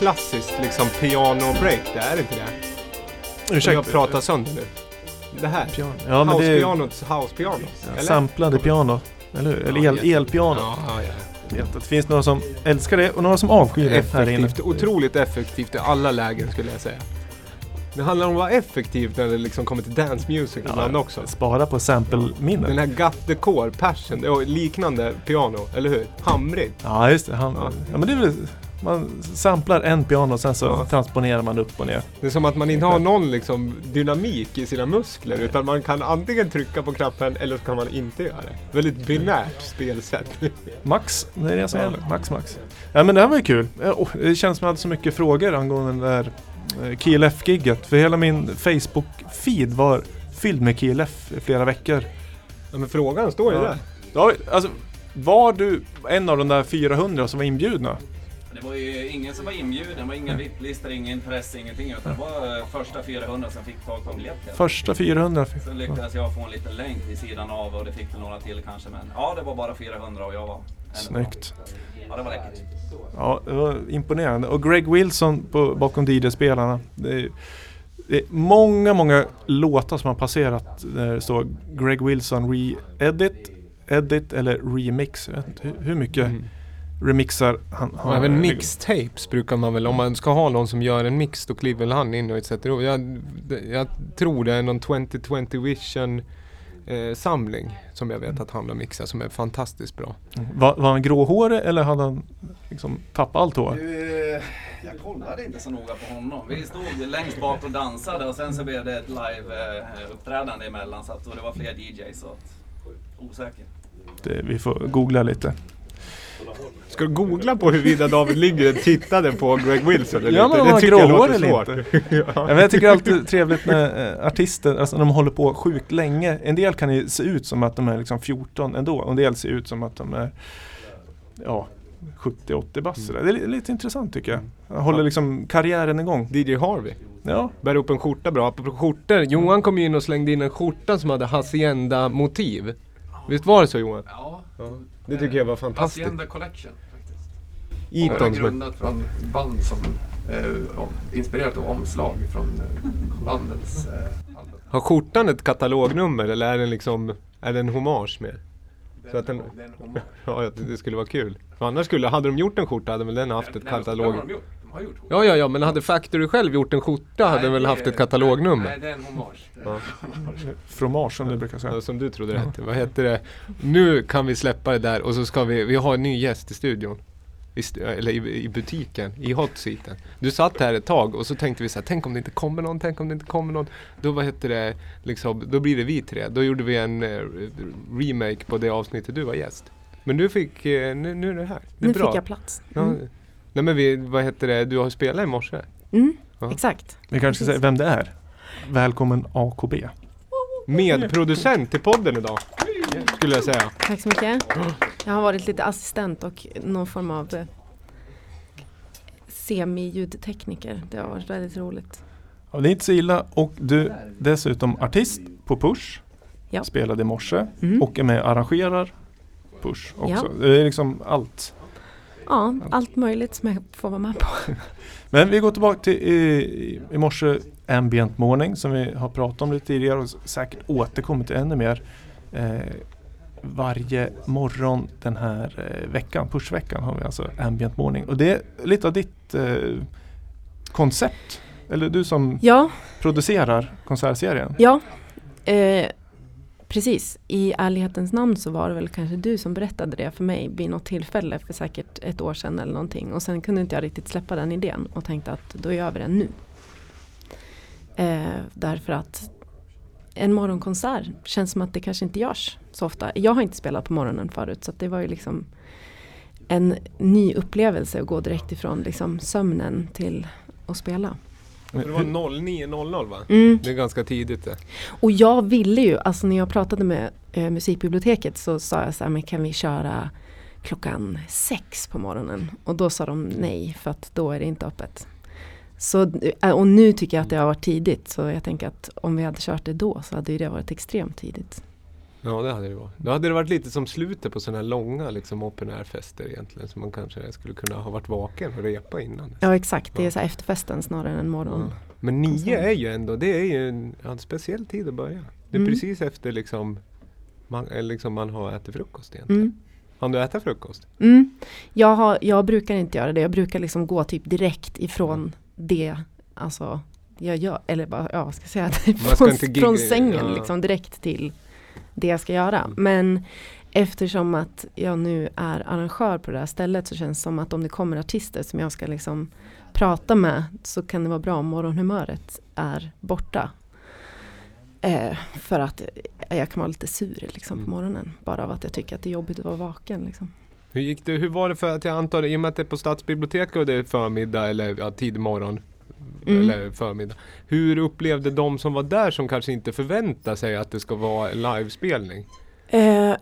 Klassiskt liksom piano-break, det är inte det? Ursäkta. Jag pratar sönder nu. Det här. Piano. Ja, men det är House-pianots house-piano. eller? samplade piano. Eller hur? Eller Ja, el, elpiano. Ja, ja, ja. Jag vet att det finns några som älskar det och några som avskyr det här inne. Effektivt, otroligt effektivt i alla lägen skulle jag säga. Det handlar om att vara effektivt när det liksom kommer till dance music ibland också. Spara på sample-minnet. Den här Got the Core, Passion, och liknande piano, eller hur? Hamrigt. Ja just det. Han, ja. Ja. men det är väl Man samplar en piano och sen så Ja. transponerar man upp och ner. Det är som att man inte har någon liksom, dynamik i sina muskler utan man kan antingen trycka på knappen eller så kan man inte göra det. Väldigt binärt spelsätt. Max, det är det som gäller. Max, max. Ja men det här var ju kul. Eh, oh, det känns som jag hade så mycket frågor angående det där eh, KLF-gigget. För hela min Facebook-feed var fylld med KLF i flera veckor. Ja, men frågan står ju Ja. där. Ja, alltså, var du en av de där 400 som var inbjudna? Det var ju ingen som var inbjuden, det var ingen VIP-lista, ingen press, ingenting. Utan det var eh, första 400 som fick tag på biljetter. Första 400? Så lyckades jag få en liten länk vid sidan av och det fick väl några till kanske. Men ja, det var bara 400 och jag var Snyggt. Ja, det var läckert. Ja, det var imponerande. Och Greg Wilson på, bakom DJ-spelarna. Det är, det är många, många låtar som har passerat där det står Greg Wilson re-edit, edit eller remix. Jag vet inte hur, hur mycket Mm. Remixar han har. även mixtapes brukar man väl, om man ska ha någon som gör en mix då kliver väl han in och sätter ihop. Jag, jag tror det är någon 2020 Vision eh, samling som jag vet att han har mixat som är fantastiskt bra. Var, var han gråhårig eller hade han liksom tappat allt hår? Du, eh, jag kollade inte så noga på honom. Vi stod längst bak och dansade och sen så blev det ett live-uppträdande emellan. Så att, och det var fler DJs. Så att, osäker. Det, vi får googla lite. Ska du googla på huruvida David Lindgren tittade på Greg Wilson eller Ja, inte? har tycker jag låter eller svårt. inte. Ja, men jag tycker alltid det är trevligt när eh, artister, alltså när de håller på sjukt länge. En del kan ju se ut som att de är liksom 14 ändå. Och en del ser ut som att de är ja, 70-80 bast. sådär. Det är li- lite intressant tycker jag. Jag håller liksom karriären igång. DJ Harvey. Ja, Bär upp en skjorta bra. Apropå skjortor. Johan kom in och slängde in en skjorta som hade Hacienda-motiv. Visst var det så Johan? Ja, Det tycker jag var fantastiskt. Hacienda Collection Eton det är grundat från band som eh, inspirerat av omslag från eh, bandens eh, album. Har skjortan ett katalognummer eller är den liksom, är den hommage mer? Så att den, Det är en hommage. ja, det skulle vara kul. För annars skulle, hade de gjort en skjorta hade väl den haft ett Nej, katalog... Det. Ja, ja, ja, men hade Factory själv gjort en skjorta hade den väl det haft ett katalognummer? Nej, det är en hommage. Ja. fromage som du brukar säga. Ja, som du trodde rätt. Vad heter det? Nu kan vi släppa det där och så ska vi, vi har en ny gäst i studion. Eller i, i butiken, i hot seaten. Du satt här ett tag och så tänkte vi så här, tänk om det inte kommer någon, tänk om det inte kommer någon. Då vad heter det, liksom, då blir det vi tre. Då gjorde vi en eh, remake på det avsnittet du var gäst. Men du fick, eh, nu, nu är det här. Det är Nu bra. fick jag plats. Ja, Mm. nej men vi, vad heter det, du har spelat i morse. Mm, Ja. Exakt. Vi kanske ska säga vem det är. Välkommen AKB. Medproducent till podden idag. Skulle jag säga. Tack så mycket. Jag har varit lite assistent och någon form av eh, semi-ljudtekniker. Det har varit väldigt roligt. Ja, det är inte så illa och du dessutom artist på Push. Ja. Spelade i morse Mm. och är med och arrangerar Push också. Ja. Det är liksom allt. Ja, allt möjligt som jag får vara med på. Men vi går tillbaka till i, i, i morse Ambient Morning som vi har pratat om lite tidigare och säkert återkommit till ännu mer. Eh, varje morgon den här eh, veckan, Pushveckan har vi alltså Ambient Morning. Och det är lite av ditt eh, koncept. Eller du som Ja, producerar konsertserien. ja. Eh, precis. I ärlighetens namn så var det väl kanske du som berättade det för mig vid något tillfälle för säkert ett år sedan eller någonting. Och sen kunde inte jag riktigt släppa den idén och tänkte att då gör vi den nu. Eh, därför att en morgonkonsert känns som att det kanske inte görs så ofta. Jag har inte spelat på morgonen förut så det var ju liksom en ny upplevelse att gå direkt ifrån liksom sömnen till att spela. Det var 09.00 va? Mm. Det är ganska tidigt det. Och jag ville ju, alltså när jag pratade med eh, musikbiblioteket så sa jag så här, men kan vi köra klockan sex på morgonen? Och då sa de nej för att då är det inte öppet. Så, eh, och nu tycker jag att det har varit tidigt så jag tänker att om vi hade kört det då så hade ju det varit extremt tidigt. Ja det hade det varit. Då hade det varit lite som slutet på sådana här långa liksom open air-fester egentligen. Så man kanske skulle kunna ha varit vaken och repa innan. Ja exakt, det är Ja. så här efterfesten snarare än morgon. Ja. Men nio är ju ändå, det är ju en, ja, en speciell tid att börja. Det är Mm. precis efter liksom man, eller liksom man har ätit frukost egentligen. Mm. Hann du äta frukost? Mm. Jag, har, jag brukar inte göra det. Jag brukar liksom gå typ direkt ifrån det. Alltså, jag gör, eller bara, ja ska säga? från, från sängen ja. liksom direkt till det jag ska göra. Men eftersom att jag nu är arrangör på det här stället så känns det som att om det kommer artister som jag ska liksom prata med så kan det vara bra om morgonhumöret är borta. Eh, för att jag kan vara lite sur liksom, på morgonen. Bara av att jag tycker att det är jobbigt att vara vaken. Liksom. Hur gick det? Hur var det för att jag antar, i och med att det är på stadsbiblioteket och det är förmiddag eller ja, tidig morgon Mm. eller förmiddag. Hur upplevde de som var där som kanske inte förväntar sig att det ska vara en livespelning? Eh,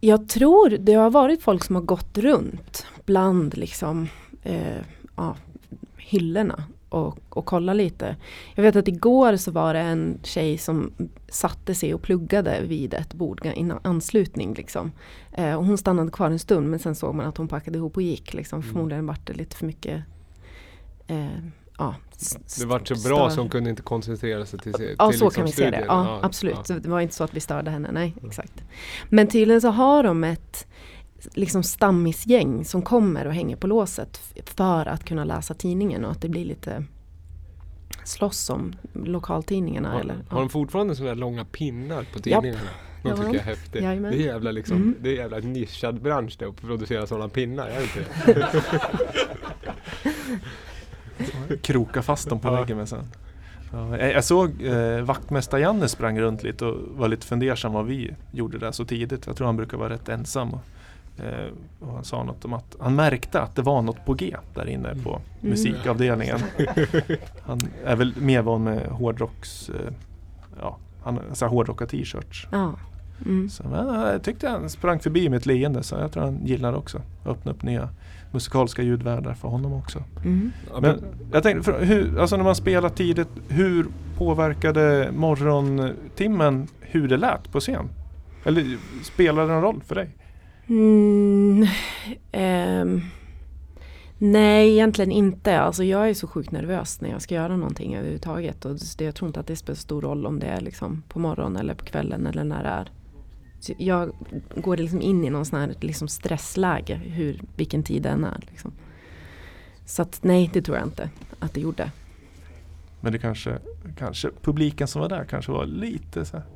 jag tror det har varit folk som har gått runt bland liksom eh, ja, hyllorna och, och kollat lite. Jag vet att igår så var det en tjej som satte sig och pluggade vid ett bord i anslutning. Liksom. Eh, och hon stannade kvar en stund men sen såg man att hon packade ihop och gick. Liksom. Mm. Förmodligen vart det lite för mycket eh, ja, Det var så bra så hon kunde inte koncentrera sig till, till Ja, så liksom kan vi se det. studien. Ja, absolut. ja. Det var inte så att vi störde henne, nej exakt. Men tydligen så har de ett liksom stammisgäng som kommer och hänger på låset för att kunna läsa tidningen och att det blir lite slåss om lokaltidningarna. Har, eller, har de fortfarande sådana där långa pinnar på tidningarna? De Ja, tycker jag är häftigt. Jajamän. Det är jävla liksom, Mm. det är jävla nischad bransch det att producera sådana pinnar, är det inte det? Kroka fast dem på Ja. väggen med sen. Ja, jag, såg eh, vaktmästar-Janne sprang runt lite och var lite fundersam vad vi gjorde där så tidigt. Jag tror han brukar vara rätt ensam. Och, och han sa något om att han märkte att det var något på G där inne på Mm. musikavdelningen. Han är väl mer van med hårdrocks, eh, ja, han har så här hårdrocka t-shirts. Ja. Mm. Så, men, eh, jag tyckte han sprang förbi med ett leende så jag tror han gillar det också. Öppna upp nya musikaliska ljudvärldar för honom också. Mm. Men jag tänkte, för, hur, alltså när man spelar tidigt, hur påverkade morgontimmen hur det lät på scen? Eller spelade det någon roll för dig? Mm, eh, nej, egentligen inte. Alltså jag är så sjukt nervös när jag ska göra någonting överhuvudtaget. Och det, jag tror inte att det spelar så stor roll om det är liksom på morgonen eller på kvällen eller när det är. Så jag går liksom in i någon sån här liksom stressläge, hur, vilken tid den är. Liksom. Så att nej, det tror jag inte att det gjorde. Men det kanske, kanske publiken som var där kanske var lite så här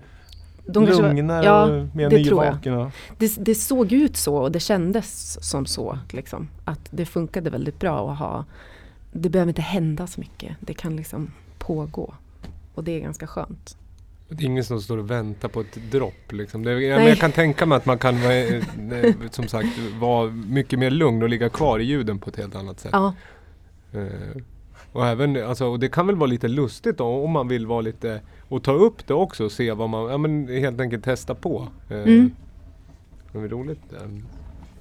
de var- lugnare ja, och mer det tror jag. nyvaken. och- Det, det såg ut så och det kändes som så. Liksom. Att det funkade väldigt bra att ha Det behöver inte hända så mycket. Det kan liksom pågå. Och det är ganska skönt. Det är ingen som står och väntar på ett dropp liksom. Det, ja, men jag kan tänka mig att man kan vara, eh, som sagt vara mycket mer lugn och ligga kvar i ljuden på ett helt annat sätt. Ja. Eh, och, även, alltså, och det kan väl vara lite lustigt då, om man vill vara lite och ta upp det också och se vad man, ja men helt enkelt testa på. Eh, Mm. Det är roligt. eh.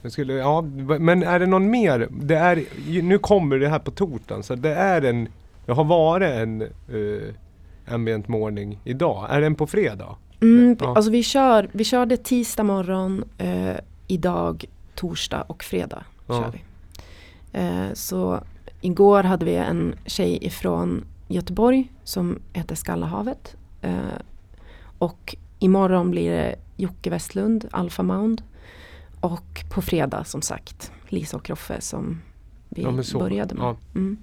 Jag skulle, ja, men är det någon mer? Det är, nu kommer det här på torsdagen så det är en, det har varit en uh, ambient morning idag. Är den på fredag? Mm, Ja. Alltså vi, kör, vi körde tisdag morgon, eh, idag torsdag och fredag. Ja. Kör vi. Eh, så igår hade vi en tjej ifrån Göteborg som heter Skallahavet. Eh, och imorgon blir det Jocke Westlund, Alpha Mound. Och på fredag som sagt Lisa och Roffe som vi Ja, så. började med. Ja. Mm.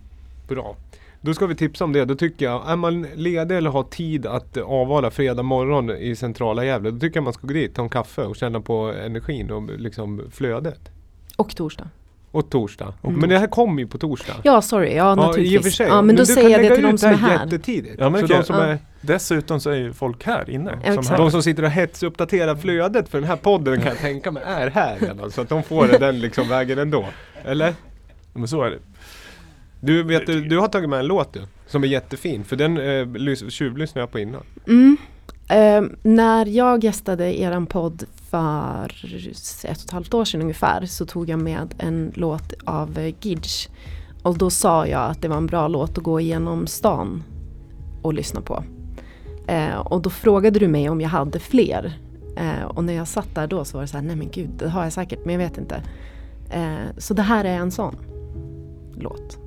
Bra. Då ska vi tipsa om det. Då tycker jag, är man ledig eller har tid att avvara fredag morgon i centrala Gävle, då tycker jag man ska gå dit, ta en kaffe och känna på energin och liksom flödet. Och torsdag. Och torsdag. Mm. Men det här kommer ju på torsdag. Ja, sorry. Ja, naturligtvis. i och för sig. Ja, men då du säger jag det till de som är här här. jättetidigt. Ja, men så okej. de som Ja. är, Dessutom så är ju folk här inne. Ja, som hör. de som sitter och hetsuppdaterar flödet för den här podden kan jag tänka mig är här redan. Så att de får den liksom vägen ändå. Eller? Men så är det. Du, vet, du, du har tagit med en låt du, som är jättefin. För den eh, lys- tjuvlyssnade jag på innan. Mm. Eh, när jag gästade eran podd för ett och ett halvt år sedan ungefär så tog jag med en låt av Gidge. Och då sa jag att det var en bra låt att gå igenom stan och lyssna på. Eh, och då frågade du mig om jag hade fler. Eh, och när jag satt där då så var det så här, nej men gud, det har jag säkert, men jag vet inte. Eh, så det här är en sån låt.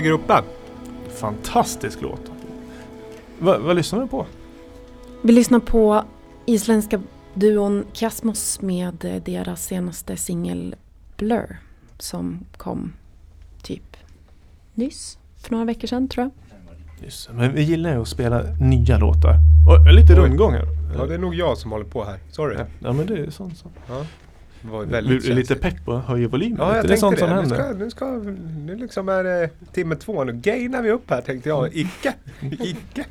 Ligger uppe. Fantastisk låt. Va, vad lyssnar du på? Vi lyssnar på isländska duon Kiasmos med eh, deras senaste singel Blur som kom typ nyss, för några veckor sedan tror jag. Det, men vi gillar ju att spela nya låtar. Och lite rundgång här. Ja, det är nog jag som håller på här. Sorry. Ja, ja men det är sånt som... Ja. Det var väldigt lite känsligt. pepp och höjer volymen. Ja, jag det är sånt tänkte som det. Nu händer. ska, nu ska, nu liksom är det timme två. Nu gainar vi upp här tänkte jag. Icke! Icke!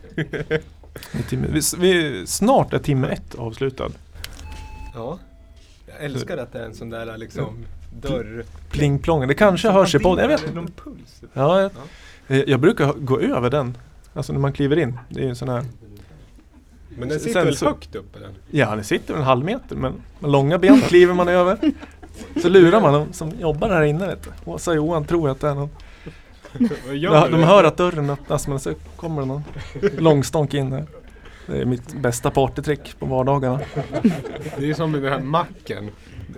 I timme, vi, vi, snart är timme ett avslutad. Ja. Jag älskar att det är en sån där liksom dörr... Pling plong. Det kanske hörs i podden. Jag vet inte. någon puls. Ja, jag, eh, jag brukar gå över den. Alltså när man kliver in. Det är ju en sån här... Men den sitter Sen väl så- högt uppe den? Ja, det sitter en halv meter men med långa ben kliver man över. Så lurar man de som jobbar här inne vet du. Åsa och Johan tror att det är någon. De hör att dörren öppnas men så kommer det någon långstånk in här. Det är mitt bästa partytrick på vardagarna. Det är som med den här Macken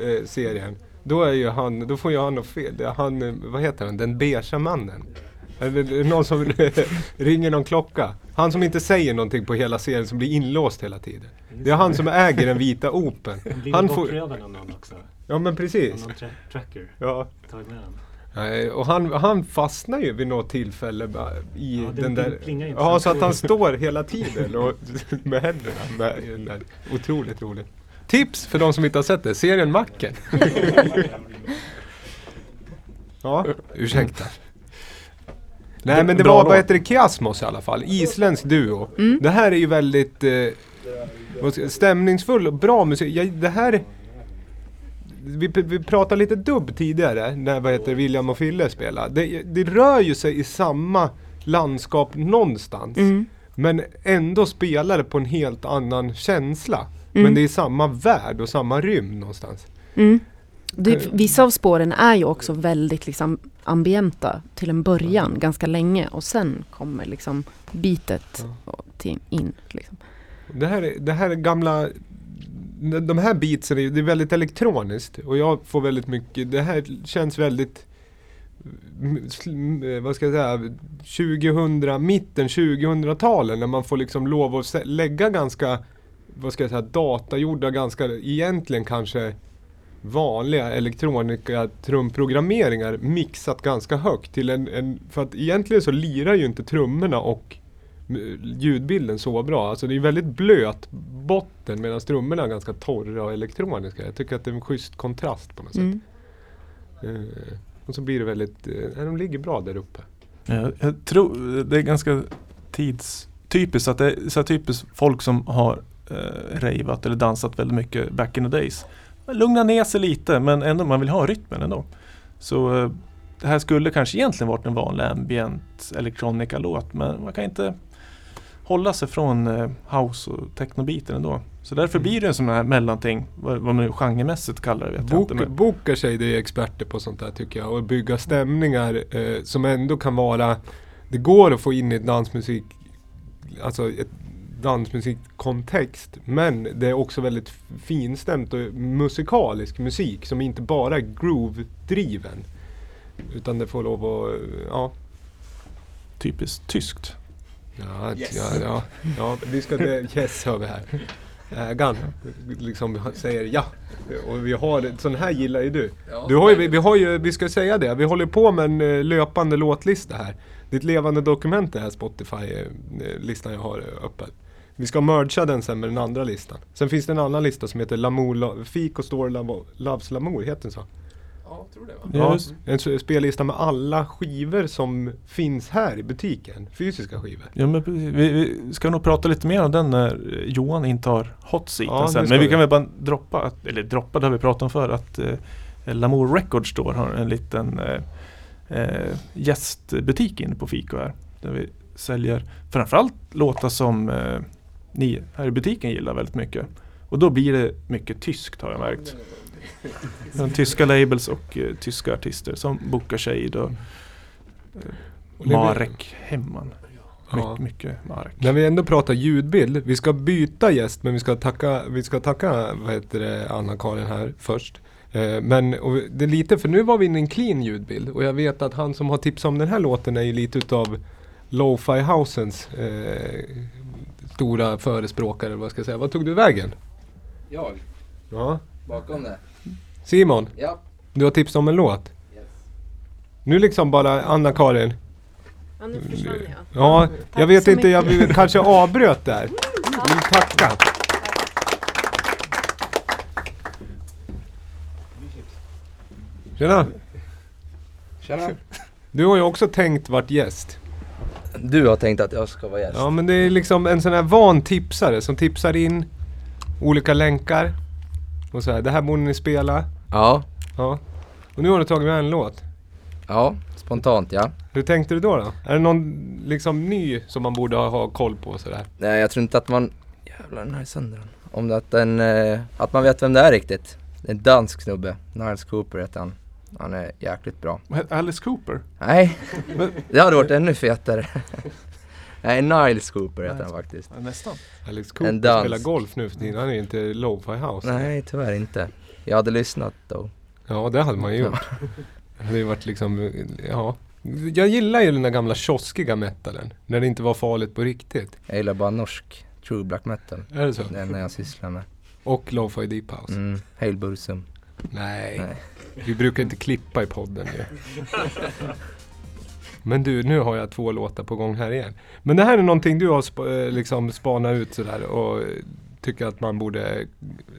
eh, serien. Då är ju han, då får ju han något fel. Han, eh, vad heter han, den beigea mannen. Eller det är någon som ringer någon klocka. Han som inte säger någonting på hela serien som blir inlåst hela tiden. Det är han som äger den vita. Blir Han får... bortrövad av någon också? Ja men precis. Någon tra- tracker? Ja. Tagit med? Nej, och han, han fastnar ju vid något tillfälle bara i Ja, den där... Ja, så att han står hela tiden och, med händerna. Med, där. Otroligt roligt. Tips för de som inte har sett det, serien Macken. ja, ursäkta. Nej men det var, vad heter det, Kiasmos i alla fall. Isländsk duo. Mm. Det här är ju väldigt eh, stämningsfull och bra musik. Jag, det här... Vi, vi pratade lite dubb tidigare när vad heter, William och Fille spelade. Det, det rör ju sig i samma landskap någonstans. Mm. Men ändå spelar det på en helt annan känsla. Mm. Men det är samma värld och samma rymd någonstans. Mm. Det, vissa av spåren är ju också väldigt liksom ambienta till en början, ganska länge och sen kommer liksom bitet till, in. Liksom. Det här, är- det här är gamla de här beatsen är, det är väldigt elektroniskt och jag får väldigt mycket, det här känns väldigt mm, vad ska jag säga, 2000, mitten 2000-talen när man får liksom lov att lägga ganska, vad ska jag säga, datagjorda, ganska egentligen kanske vanliga elektronika trumprogrammeringar mixat ganska högt till en, en, för att egentligen så lirar ju inte trummorna och m- ljudbilden så bra. Alltså det är väldigt blöt botten medan trummorna är ganska torra och elektroniska. Jag tycker att det är en schysst kontrast på något sätt. Mm. Eh, och så blir det väldigt, eh, de ligger bra där uppe. Jag, jag tror det är ganska tidstypiskt att det är så typiskt folk som har eh, ravat eller dansat väldigt mycket back in the days. Man lugnar ner sig lite men ändå man vill ha rytmen ändå. Så eh, det här skulle kanske egentligen varit en vanlig ambient electronica-låt men man kan inte hålla sig från eh, house och technobiten ändå. Så därför Mm. blir det en sån här mellanting, vad, man nu genremässigt kallar det vet jag Bok, inte. Men, bokar sig, det är experter på sånt där tycker jag. Och bygga stämningar eh, som ändå kan vara Det går att få in i dansmusik Alltså ett dansmusikkontext Men det är också väldigt finstämt och musikalisk musik som inte bara är groove-driven Utan det får lov att, ja typiskt tyskt. Ja, Yes. ja, ja, ja, vi ska, det, yes hör vi här. Ägaren liksom säger ja. Och vi har, sån här gillar ju du. Ja, du har ju, vi, har ju, vi ska säga det, vi håller på med en eh, löpande låtlista här. Är ett levande dokument här Spotify-listan jag har eh, öppen. Vi ska mergea den sen med den andra listan. Sen finns det en annan lista som heter Lamour, Fiko Store Lamo- Loves Lamour, heter den så? Ja, tror det va? Ja, en spellista med alla skivor som finns här i butiken. Fysiska skivor. Ja, men vi, vi ska nog prata lite mer om den när Johan intar hot seaten Ja, sen. Men vi vi. kan väl bara droppa, att, eller droppa det har vi pratat om för att eh, Lamour Records Store har en liten eh, eh, gästbutik inne på Fiko här. Där vi säljer framförallt låtar som eh, ni här i butiken gillar väldigt mycket. Och då blir det mycket tyskt har jag märkt. Från tyska labels och eh, tyska artister som Boka Shade och, eh, Och det- Marek Hemman. Mycket, Ja. mycket Marek. När vi ändå pratar ljudbild, vi ska byta gäst men vi ska tacka, vi ska tacka vad heter det, Anna-Karin här först. Eh, men det är lite, för nu var vi inne i en clean ljudbild och jag vet att han som har tipsat om den här låten är ju lite utav Lo-Fi Housens eh, stora förespråkare, eller vad ska jag säga. Vad tog du vägen? Jag? Ja. Bakom det? Simon? Ja. Du har tipsat om en låt? Nu liksom bara Anna-Karin. Ja, nu försvann jag. Ja, jag vet inte, jag mycket. vill- kanske avbröt där. Vill tacka. Tjena! Tjena. Du har ju också tänkt vart gäst. Du har tänkt att jag ska vara gäst? Ja men det är liksom en sån här van tipsare som tipsar in olika länkar. Och så här, det här borde ni spela. Ja. Ja. Och nu har du tagit med en låt. Ja, spontant ja. Hur tänkte du då? då? Är det någon liksom ny som man borde ha, ha koll på sådär? Nej jag tror inte att man... Jävlar den här är sönder. Om det att den... Eh, att man vet vem det är riktigt. Det är en dansk snubbe. Niles Cooper heter han. Han är jäkligt bra. Alice Cooper? Nej, det hade varit ännu fetare. Nej, Niles Cooper heter han faktiskt. Nästan. Alex En Cooper dans. spelar golf nu för tiden. Han är inte lo-fi house. Nej, tyvärr inte. Jag hade lyssnat då. Ja, det hade man ju gjort. Det hade varit liksom, ja. Jag gillar ju den där gamla kioskiga metalen. När det inte var farligt på riktigt. Jag gillar bara norsk true black metal. Är det så? Det är det jag sysslar med. Och lo-fi deep house. Mm, Hail Bursum. Nej. Vi brukar inte klippa i podden ju. Men du, nu har jag två låtar på gång här igen. Men det här är någonting du har sp- eh, liksom spanat ut sådär och tycker att man borde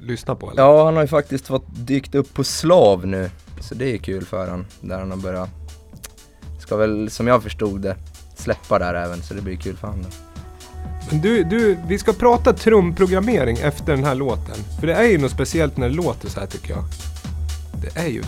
lyssna på eller? Ja, han har ju faktiskt fått dykt upp på Slav nu. Så det är kul för han. Där han har börjat, ska väl som jag förstod det, släppa där även. Så det blir kul för han då. Men du, du, vi ska prata trumprogrammering efter den här låten. För det är ju något speciellt när det låter så här tycker jag. Det är ju...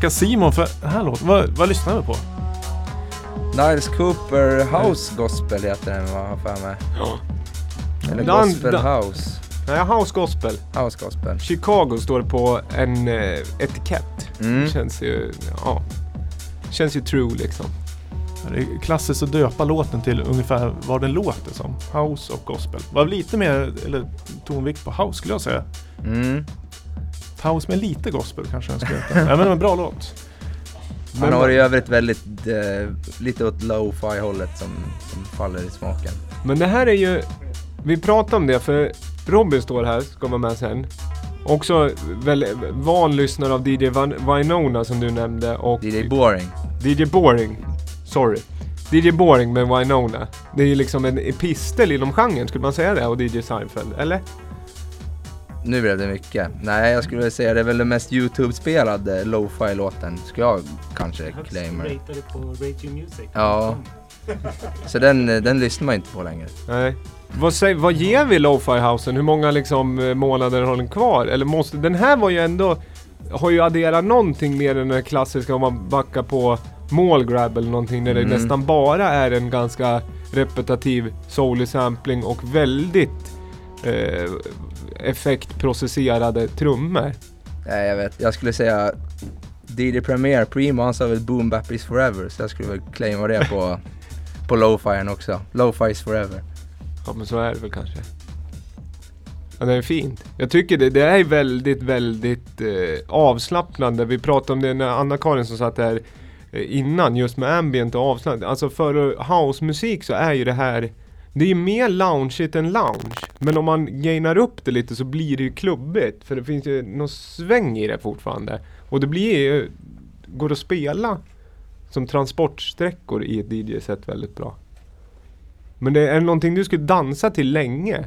Tacka Simon för den här låten. Vad, vad lyssnar vi på? Niles Cooper House Gospel heter den vad jag har för mig. Eller Dan- Gospel Dan- House. Nej, House Gospel. House Gospel. Chicago står det på en eh, etikett. Mm. Känns ju, ja. Känns ju true liksom. Det är klassiskt att döpa låten till ungefär vad den låter som. House och gospel. Var lite mer, eller tonvikt på house skulle jag säga. Mm. House med lite gospel kanske den ska heta. Nej men en bra låt. Han har i övrigt väldigt, eh, lite åt lo-fi hållet som, som faller i smaken. Men det här är ju, vi pratar om det för Robin står här, ska vara med sen. Också väl van lyssnare av DJ Van, Winona som du nämnde och DJ Boring. DJ Boring, sorry. DJ Boring med Winona. Det är ju liksom en epistel inom genren, skulle man säga det? Och DJ Seinfeld, eller? Nu blev det mycket. Nej, jag skulle vilja säga det är väl den mest YouTube-spelade lo-fi låten, skulle jag kanske claima. Ratade på Your Music. Ja. Så den, den lyssnar man inte på längre. Nej. Vad, säger, vad ger vi Lo-Fi Housen? Hur många liksom eh, månader har den kvar? Eller måste, den här var ju ändå, har ju adderat någonting mer än den klassiska om man backar på Mall Grab eller någonting där Mm. det nästan bara är en ganska repetitiv soulig sampling och väldigt eh, effektprocesserade trummor. Nej, jag vet. Jag skulle säga DJ Premier, Primo, han sa väl Boom Bap is forever, så jag skulle väl claima det på, på lo-fi också. Lo-fi is forever. Ja men så är det väl kanske. Ja det är fint. Jag tycker det, det är väldigt, väldigt eh, avslappnande. Vi pratade om det när Anna-Karin som satt här eh, innan just med ambient och avslappnande. Alltså för housemusik så är ju det här det är mer loungeigt än lounge. Men om man gainar upp det lite så blir det ju klubbigt. För det finns ju någon sväng i det fortfarande. Och det blir ju, går att spela som transportsträckor i ett DJ-set väldigt bra. Men det är det någonting du skulle dansa till länge?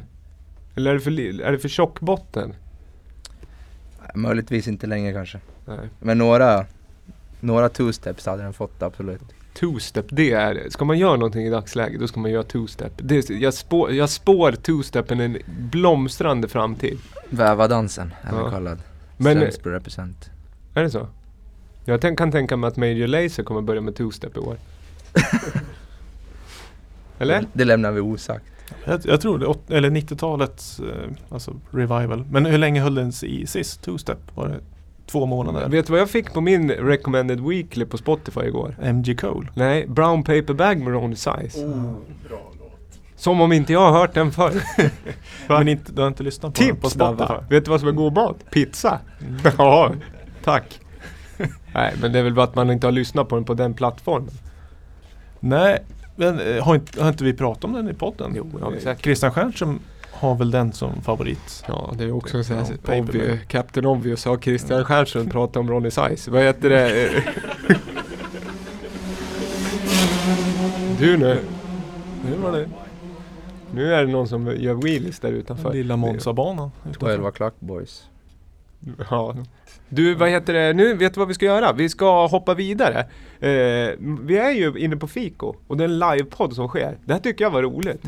Eller är det för, är det för tjock botten? Möjligtvis inte länge kanske. Nej. Men några, några two-steps hade den fått absolut. Two-step, det är Ska man göra någonting i dagsläget då ska man göra two-step. Det, är- jag, spår, jag spår two-stepen en blomstrande framtid. Vävardansen är Ja. kallad. Men- represent. Är det så? Jag tänk, kan tänka mig att Major Lazer kommer börja med two-step i år. Eller? Det, lämnar vi osagt. Jag, jag tror det, eller 90-talets eh, alltså revival. Men hur länge höll den i sist? Two-step? Var det två månader? Vet du vad jag fick på min recommended weekly på Spotify igår? MG Cole? Nej, Brown Paper Bag med Ronny Size. Oh. Som om inte jag har hört den förr. Men inte, du har inte lyssnat på den på Tips Spotify? Dabba! Vet du vad som är god mat? Pizza! ja, tack! Nej, men det är väl bara att man inte har lyssnat på den på den plattformen. Nej, men eh, har inte, har inte vi pratat om den i podden? Jo, det har vi säkert. Christian Stjernström har väl den som favorit? Ja, det är också så här, Ja, obvious. Captain Obvious har Christian Stjernström pratat om Ronny Size. Vad heter det? du nu. Nu var det. Nu är det någon som gör wheelies där utanför. Lilla Monza-banan. 12 o'clock boys. Ja. Du, vad heter det nu? Vet du vad vi ska göra? Vi ska hoppa vidare. Eh, vi är ju inne på Fiko och det är en livepodd som sker. Det här tycker jag var roligt.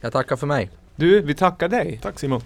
Jag tackar för mig. Du, vi tackar dig. Tack Simon.